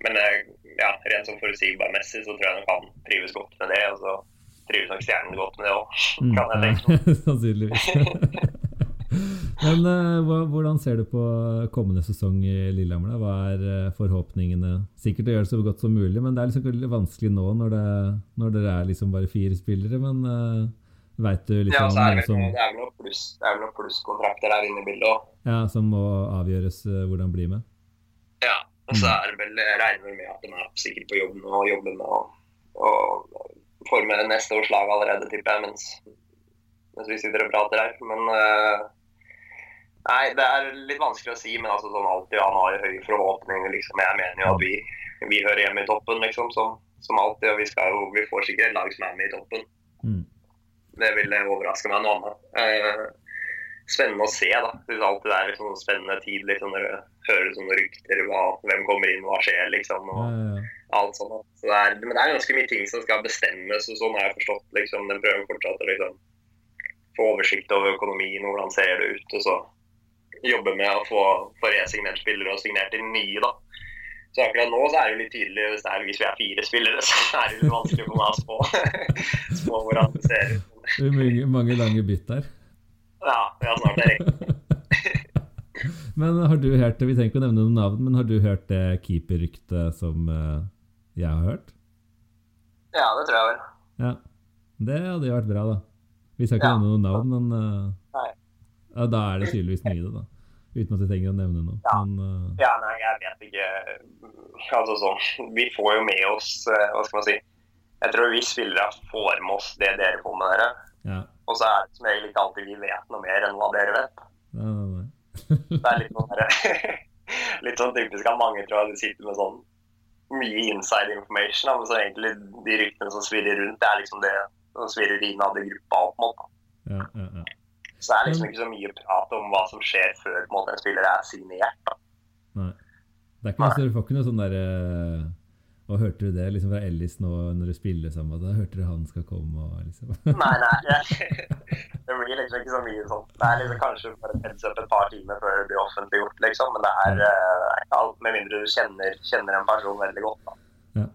C: men eh, ja, rent sånn forutsigbarmessig så tror jeg nok han trives godt med det. Og så trives nok stjernen godt med det òg,
B: Mm,
C: kan jeg tenke.
B: Sannsynligvis. Men uh, hvordan ser du på kommende sesong i Lillehammer? da? Hva er eh, forhåpningene? Sikkert å gjøre det så godt som mulig, men det er liksom vanskelig nå når, det, når dere er liksom bare fire spillere. Men uh, veit du liksom
C: Ja, så er det,
B: som,
C: det er vel noen pluss, er plusskontrakter der inne i bildet òg.
B: ja, som må avgjøres uh, hvordan det blir med?
C: Ja. Og så
B: Mm.
C: er det vel, jeg regner med at de er sikkert på jobb nå og jobber med å forme neste års lag allerede, tipper jeg, mens, mens vi sitter og prater her. Men eh, Nei, det er litt vanskelig å si, men altså sånn alltid, han har høye forhåpninger. liksom. Jeg mener jo at vi, vi hører hjemme i toppen, liksom, som, som alltid. Og vi, skal jo, vi får sikkert et lag som er med i toppen.
B: Mm.
C: Det ville overraske meg noe annet. Eh, spennende å se, da. Det er alltid det liksom spennende tid liksom, når du hører sånne rykter. Hva, hvem kommer inn, hva skjer, liksom. Og
B: ja, ja.
C: alt sånt. Så det er, men det er ganske mye ting som skal bestemmes, og sånn har jeg forstått. liksom. Den prøver fortsatt å liksom, få oversikt over økonomien, og hvordan ser det ut. Og så jobbe med å få, få resignert spillere og signert inn nye, da. Så akkurat nå så er det jo litt tydelig, hvis, det er, hvis vi er fire spillere, så er det litt vanskelig for meg å spå, spå hvordan det ser ut.
B: Det er mange, mange lange bytt der.
C: Ja, ja snart det riktig.
B: Men har du hørt Vi trenger ikke å nevne noen navn, men har du hørt det keeperryktet som eh, jeg har hørt?
C: Ja, det tror jeg vel.
B: Ja. Det hadde jo vært bra, da. Vi skal ikke
C: Ja.
B: nevne noen navn, men
C: uh,
B: ja, da er det tydeligvis mye, det, da. Uten at vi trenger å nevne noe.
C: Ja.
B: Men uh,
C: Ja, nei, jeg vet ikke. Altså sånn, Vi får jo med oss uh, Hva skal man si Jeg tror vi spillere får med oss det dere får med dere.
B: ja.
C: Og så er det som regel ikke alltid vi vet noe mer enn hva dere vet. Det er litt sånn, litt sånn typisk at mange tror at de sitter med sånn mye inside information. Men så egentlig de ryktene som svirrer rundt, det er liksom det som svirrer innad i gruppa. på en måte.
B: Ja, ja, ja.
C: Så det er liksom ikke så mye prat om hva som skjer før en, måte, en spiller er signert. Da.
B: Nei. Det er ikke Nei. du får ikke noe sånn derre Og hørte du det liksom fra Ellis nå når du spiller sammen? Da hørte du han skal komme og liksom
C: Nei, nei. Jeg, det blir liksom ikke så mye sånn. Det er liksom kanskje bare et heads et par timer før det blir offentliggjort, liksom. Men det er eh, uh, med mindre du kjenner, kjenner en person veldig godt. Da.
B: Ja.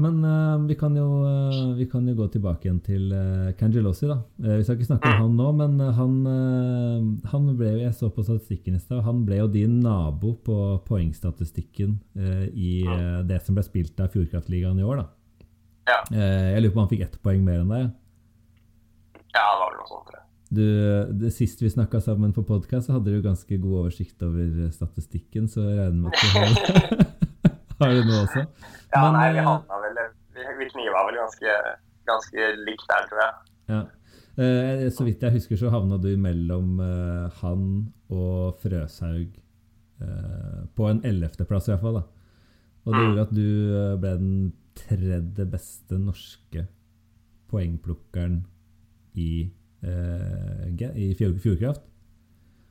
C: Mm.
B: Men uh, vi, kan jo, uh, vi kan jo gå tilbake igjen til uh, Cangelossi, da. Eh, vi skal ikke snakke om han nå, men eh, han, eh, han ble jo Jeg så på statistikken i stad. Han ble jo din nabo på poengstatistikken eh, i eh, det som ble spilt av Fjordkraftligaen i år, da.
C: Ja.
B: Eh, jeg lurer på om han fikk ett poeng mer enn deg.
C: ja, det var vel noe sånt, tror jeg.
B: Du, det Sist vi snakka sammen på podkast, hadde du ganske god oversikt over statistikken, så jeg regner med at du har, har det nå også.
C: Ja,
B: Men,
C: nei, vi
B: eh,
C: havna vel Vi, vi kniva vel ganske, ganske likt der, tror jeg.
B: Ja. Eh, så vidt jeg husker, så havna du mellom eh, han og Frøshaug eh, på en ellevteplass, iallfall. Og det
C: Mm.
B: gjorde at du eh, ble den tredje beste norske poengplukkeren i, eh, i Fjordkraft.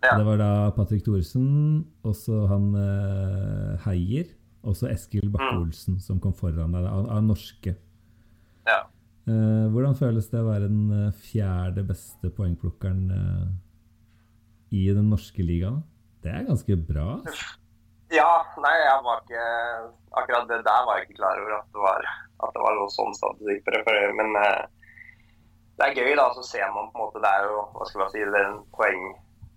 C: Ja.
B: Det var da Patrick Thoresen, og så han eh, Heier, og så Eskil
C: Mm.
B: Bakke-Olsen, som kom foran deg av, av norske.
C: Ja.
B: Eh, hvordan føles det å være den eh, fjerde beste poengplukkeren eh, i den norske ligaen? Det er ganske bra.
C: ja, nei, jeg var ikke Akkurat det der var jeg ikke klar over at det var, at det var noe sånn statistikk på det. for- Men eh, det er gøy, da. Så ser man på en måte Det er jo hva skal man si, den poeng,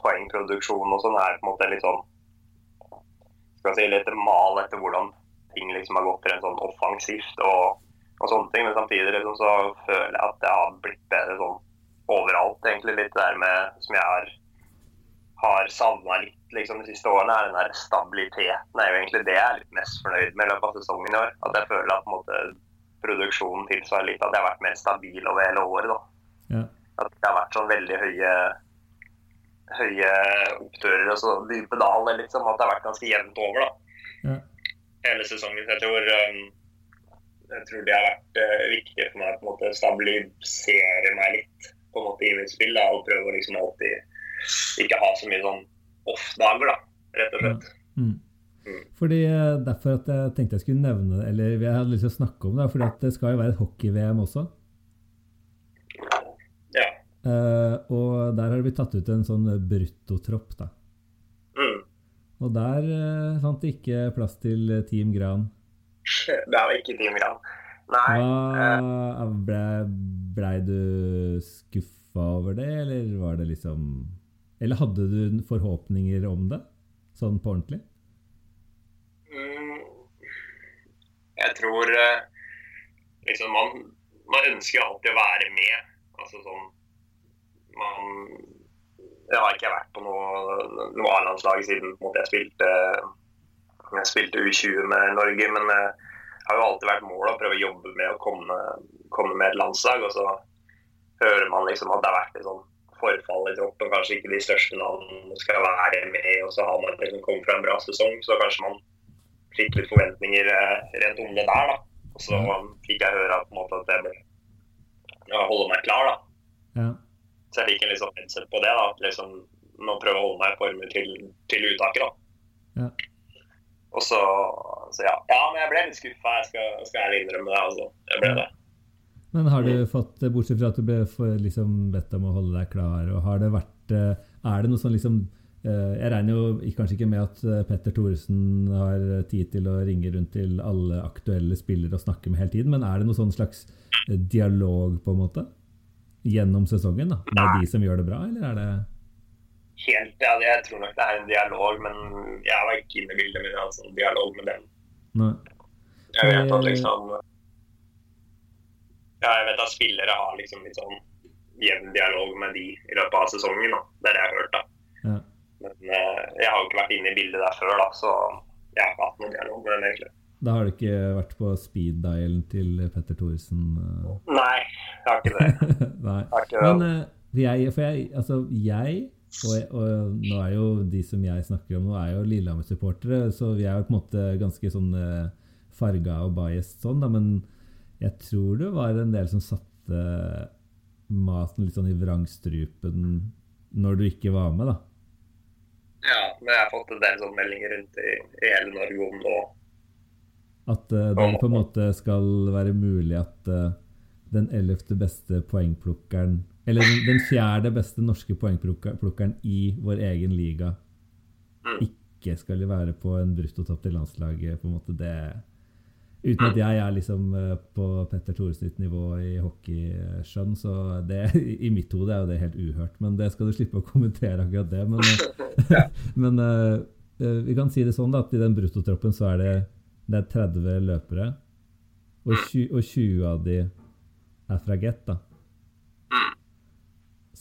C: poengproduksjonen og sånn er på en måte litt sånn skal si, litt mal etter hvordan ting liksom har gått rent sånn offensivt og, og sånne ting. Men samtidig liksom, så føler jeg at det har blitt bedre sånn overalt, egentlig. Litt det der med som jeg har, har savna litt liksom, de siste årene, er den der stabiliteten. er jo egentlig det jeg er litt mest fornøyd med i løpet av sesongen i år. At jeg føler at på en måte, produksjonen tilsvarer litt at jeg har vært mer stabil over hele året. da.
B: Ja.
C: At det har vært sånn veldig høye høye oppturer og så dype daler, liksom. At det har vært ganske jevnt over, da.
B: Ja.
C: Hele sesongen. Jeg tror, um, jeg tror det har vært uh, viktig for meg å på en måte stabilisere meg litt på en måte i mitt spill. Da, og prøve å liksom alltid ikke ha så mye sånn off-dager, da, rett og slett.
B: Mm.
C: Mm.
B: Fordi eh, Derfor at jeg tenkte jeg skulle nevne det, eller jeg hadde lyst til å snakke om det, fordi at det skal jo være et hockey-VM også. Eh, og der har det blitt tatt ut en sånn bruttotropp, da.
C: Mm.
B: Og der uh, fant det ikke plass til eh, Team Gran.
C: Det er jo ikke Team Gran. Nei.
B: Hva, ble, blei du skuffa over det, eller var det liksom Eller hadde du forhåpninger om det? Sånn på ordentlig?
C: mm, jeg tror liksom man, man ønsker alltid å være med. Altså sånn Man Jeg har ikke vært på noe, noe A-landslag siden måte, jeg spilte jeg spilte U20 med Norge, men det har jo alltid vært målet å prøve å jobbe med å komme, komme med et landslag. Og så hører man liksom at det har vært litt sånn forfall i troppen. Kanskje ikke de største navnene skal være med, og så har man liksom kommet fra en bra sesong. Så kanskje man fikk litt forventninger eh, rent om det der, da. Og så fikk jeg høre at, på en måte, at jeg bør holde meg klar, da.
B: Ja.
C: Så jeg fikk en liksom sånn headset på det. da, liksom Nå prøve å holde meg i form til, til uttaket. da.
B: Ja.
C: Og så, så ja. ja, men jeg ble litt skuffa, jeg skal, skal ærlig innrømme det. altså. Jeg ble det.
B: Men har du fått, bortsett fra at du ble for, liksom, bedt om å holde deg klar, og har det vært eh, Er det noe sånn liksom eh, Jeg regner jo kanskje ikke med at eh, Petter Thoresen har tid til å ringe rundt til alle aktuelle spillere og snakke med hele tiden, men er det noe sånn slags dialog, på en måte? Gjennom sesongen, da? Med de som gjør det bra, eller er det
C: Helt, ja, Jeg tror nok det er en dialog, men jeg var ikke inne i bildet med en sånn dialog med dem.
B: Nei.
C: Jeg vet at
B: Eh.
C: liksom Ja, jeg vet at spillere har liksom litt sånn jevn dialog med de i løpet av sesongen. da. Det er det jeg har hørt. da.
B: Ja.
C: Men eh, jeg har jo ikke vært inne i bildet der før, da, så jeg har ikke hatt noen dialog med dem egentlig.
B: Da har du ikke vært på speed-dialen til Petter Thoresen? eh?
C: Nei, jeg har ikke det. Har ikke det.
B: Men eh, jeg, for jeg, altså jeg og, og nå er jo de som jeg snakker om nå, er jo Lillehammer-supportere, så vi er jo på en måte ganske sånn eh, farga og biased sånn, da, men jeg tror det var en del som satte maten litt sånn i vrangstrupen når du ikke var med, da.
C: Ja, men jeg har fått en del sånne meldinger rundt i, i hele Norge om nå.
B: At eh, det på en måte skal være mulig at eh, den ellevte beste poengplukkeren Eller den, fjerde beste norske poengplukkeren i vår egen liga
C: Mm.
B: ikke skal være på en bruttotopp til landslaget. på en måte det Uten at jeg er liksom eh, på Petter Thoresen nivå i hockeyskjønn, så det, i mitt hode er jo det helt uhørt. Men det skal du slippe å kommentere akkurat det. Men, men vi kan si det sånn da, at i den bruttotroppen så er det, det er 30 løpere, og 20, og 20 av de er fra Get. da.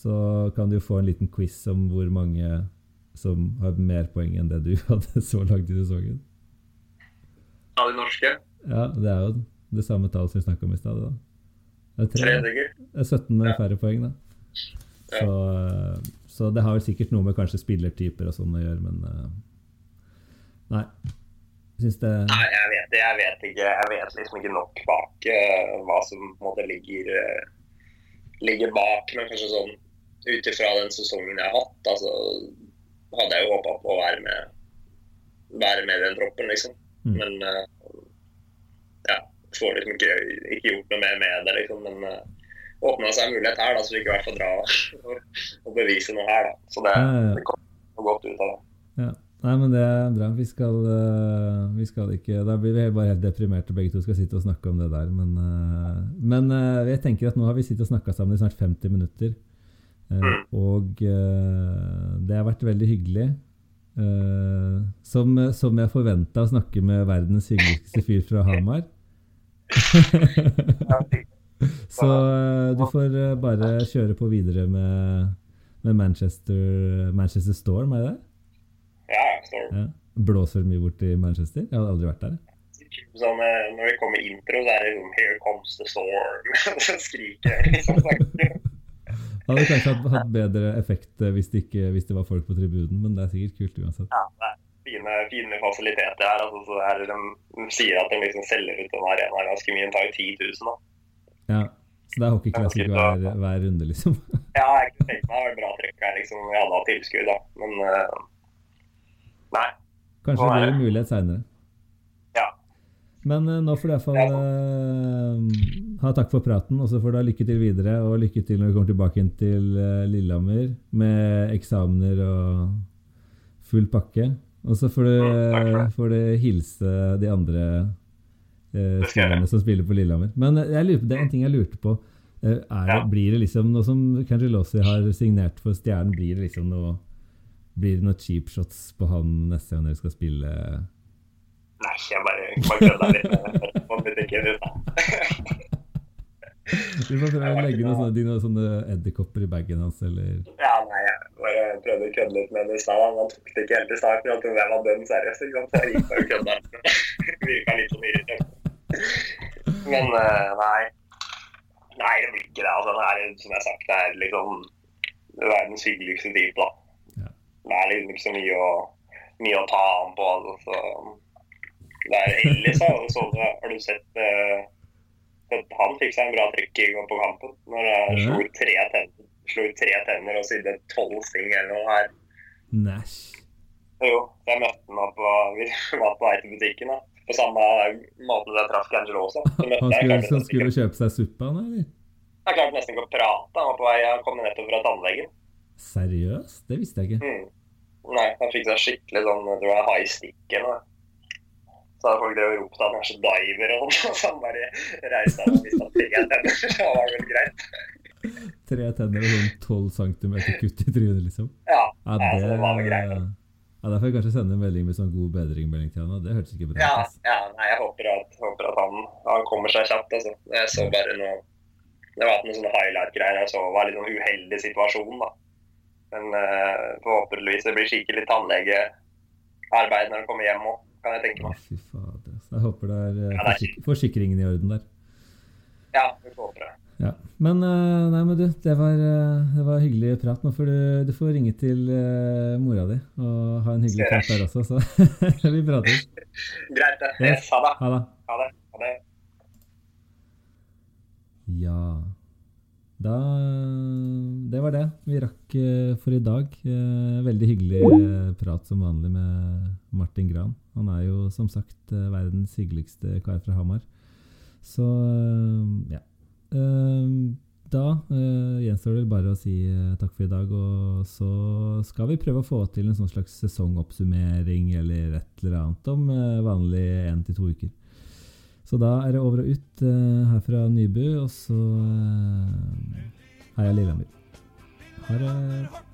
B: Så kan du jo få en liten quiz om hvor mange som har mer poeng enn det du hadde så langt i sesongen.
C: Av de norske.
B: Ja, det er jo det samme tallet som vi snakka om i stad. Det er
C: Tre
B: tre. Det er 17 med
C: Ja.
B: færre poeng, da. Så, eh, så det har vel sikkert noe med kanskje spillertyper og sånn å gjøre, men eh, Nei. Det
C: Nei, jeg vet, jeg vet ikke. Jeg vet liksom ikke nok bak uh, hva som på en måte ligger, uh, ligger bak. Men kanskje sånn ut ifra den sesongen jeg har hatt, altså, hadde jeg jo håpa på å være med, være med i den troppen, liksom.
B: Mm.
C: Men uh, ja, får liksom ikke, ikke gjort noe mer med det, liksom. Men uh, åpna seg en mulighet her, da, så vi ikke i hvert fall dra og, og bevise noe her, da. Så det,
B: Ja, ja, ja.
C: det kom godt ut av det.
B: Ja. Nei, men det er bra. Vi skal, eh, vi skal ikke Da blir vi bare helt deprimerte begge to skal sitte og snakke om det der. Men, eh, men eh, jeg tenker at nå har vi sittet og snakka sammen i snart 50 minutter.
C: Mm.
B: og det har vært veldig hyggelig. Som, som jeg forventa å snakke med verdens hyggeligste fyr fra Hamar. Så du får bare kjøre på videre med, med Manchester, Manchester Storm, er det det?
C: Det.
B: Ja. Blåser mye bort i Manchester? Jeg hadde aldri vært der.
C: Sånn, eh, når vi kommer intro, så er det sånn Here comes the storm. så skriker jeg liksom.
B: Hadde kanskje hatt, hatt bedre effekt eh, hvis det, ikke, hvis det var folk på tribunen, men det er sikkert kult uansett.
C: Ja, det er fine, fine fasiliteter her. Altså, så her de, de sier at de liksom selger ut den arenaen ganske mye. Den tar jo 10 000 da.
B: Ja. Så det er hockeyklassik hver, hver runde, liksom.
C: Ja, jeg kunne tenkt meg det vært bra trykk her liksom, vi hadde hatt tilskudd, da. Men eh, nei.
B: Kanskje det blir en mulighet seinere.
C: Ja.
B: Men uh, nå får du iallfall uh, ha takk for praten, og så får du ha lykke til videre. Og lykke til når du kommer tilbake inn til uh, Lillehammer med eksamener og full pakke. Og så får du, mm, får du hilse de andre uh, spillerne som spiller på Lillehammer. Men jeg lurer, det er en ting jeg lurte på. Er det, blir det liksom, noe som Cangelossi har signert for Stjernen, blir det liksom noe Blir det noen cheap shots på han neste gang dere skal spille?
C: Nei, jeg bare, bare kødda litt på butikken.
B: Du får prøve å legge noen sånne, noen sånne edderkopper i bagen hans, eller
C: Ja, nei, jeg bare prøvde å kødde litt med det i stad. Han tok det ikke helt i starten. Jeg trodde jeg var dønn seriøs. ikke sant? Så jeg gikk bare og kødda. Virka litt sånn irritert. Men nei. Nei, det blir ikke det. Altså, det er, som jeg har sagt, det er liksom verdens hyggeligste type. da.
B: Ja.
C: Det er liksom ikke så mye å, mye å ta an på. Altså. Det er Ellis, så, har du sett uh, Han fikk seg en bra trykk i går på kampen. Når han slo ut tre tenner, slo tre tenner og sydde tolv sting eller noe her.
B: Næsj.
C: Jo, jeg møtte han på, vi var på vei til butikken. da på samme måte jeg traff Angelo også.
B: Han skulle, han skulle kjøpe seg suppe, han eller?
C: Jeg klarte nesten ikke å prate. Han var på vei, han kom nettopp fra tannlegen.
B: Seriøst? Det visste jeg ikke.
C: Mm. Nei, han fikk seg skikkelig sånn jeg tror det high stick eller noe. Så hadde folk drevet og ropt at han er så diver og sånn, så han bare reiste seg og mista tre tenner. Så var vel greit.
B: Tre tenner og sånn tolv centimeter kutt i trynet, liksom?
C: Ja,
B: Ja, det,
C: altså, det var vel greit.
B: ja, da får jeg kanskje sende en melding med sånn god bedring-melding til han. Det hørtes ikke bra ut. Ja,
C: ja nei, jeg håper at, håper at han, han kommer seg kjapt. Altså. Jeg så bare noe Det var noen sånne highlight-greier jeg så var litt sånn uheldig situasjon, da. Men uh, forhåpentligvis det blir skikkelig tannlegearbeid når du kommer hjem òg, kan jeg tenke meg.
B: fy fader. Jeg håper det er eh,
C: Ja, det er
B: forsik forsikringen i orden der.
C: Ja, vi får håpe det.
B: Ja. Men, eh, nei, men du, det var, det var hyggelig prat. Nå får du, du får ringe til uh, mora di og ha en hyggelig prat der også, så vi prater.
C: Greit, det.
B: Yes,
C: ha det.
B: Ha det.
C: Ha det. Ha det.
B: Ja Da Det var det vi rakk eh, for i dag. Eh, Veldig hyggelig eh, prat som vanlig med Martin Gran. Han er jo som sagt verdens hyggeligste kar fra Hamar. Så ja. Da gjenstår det bare å si takk for i dag. Og så skal vi prøve å få til en sånn slags sesongoppsummering eller et eller annet om vanlig én til to uker. Så da er det over og ut eh, her fra Nybu, og så uh, livet Lillehammer. Ha det.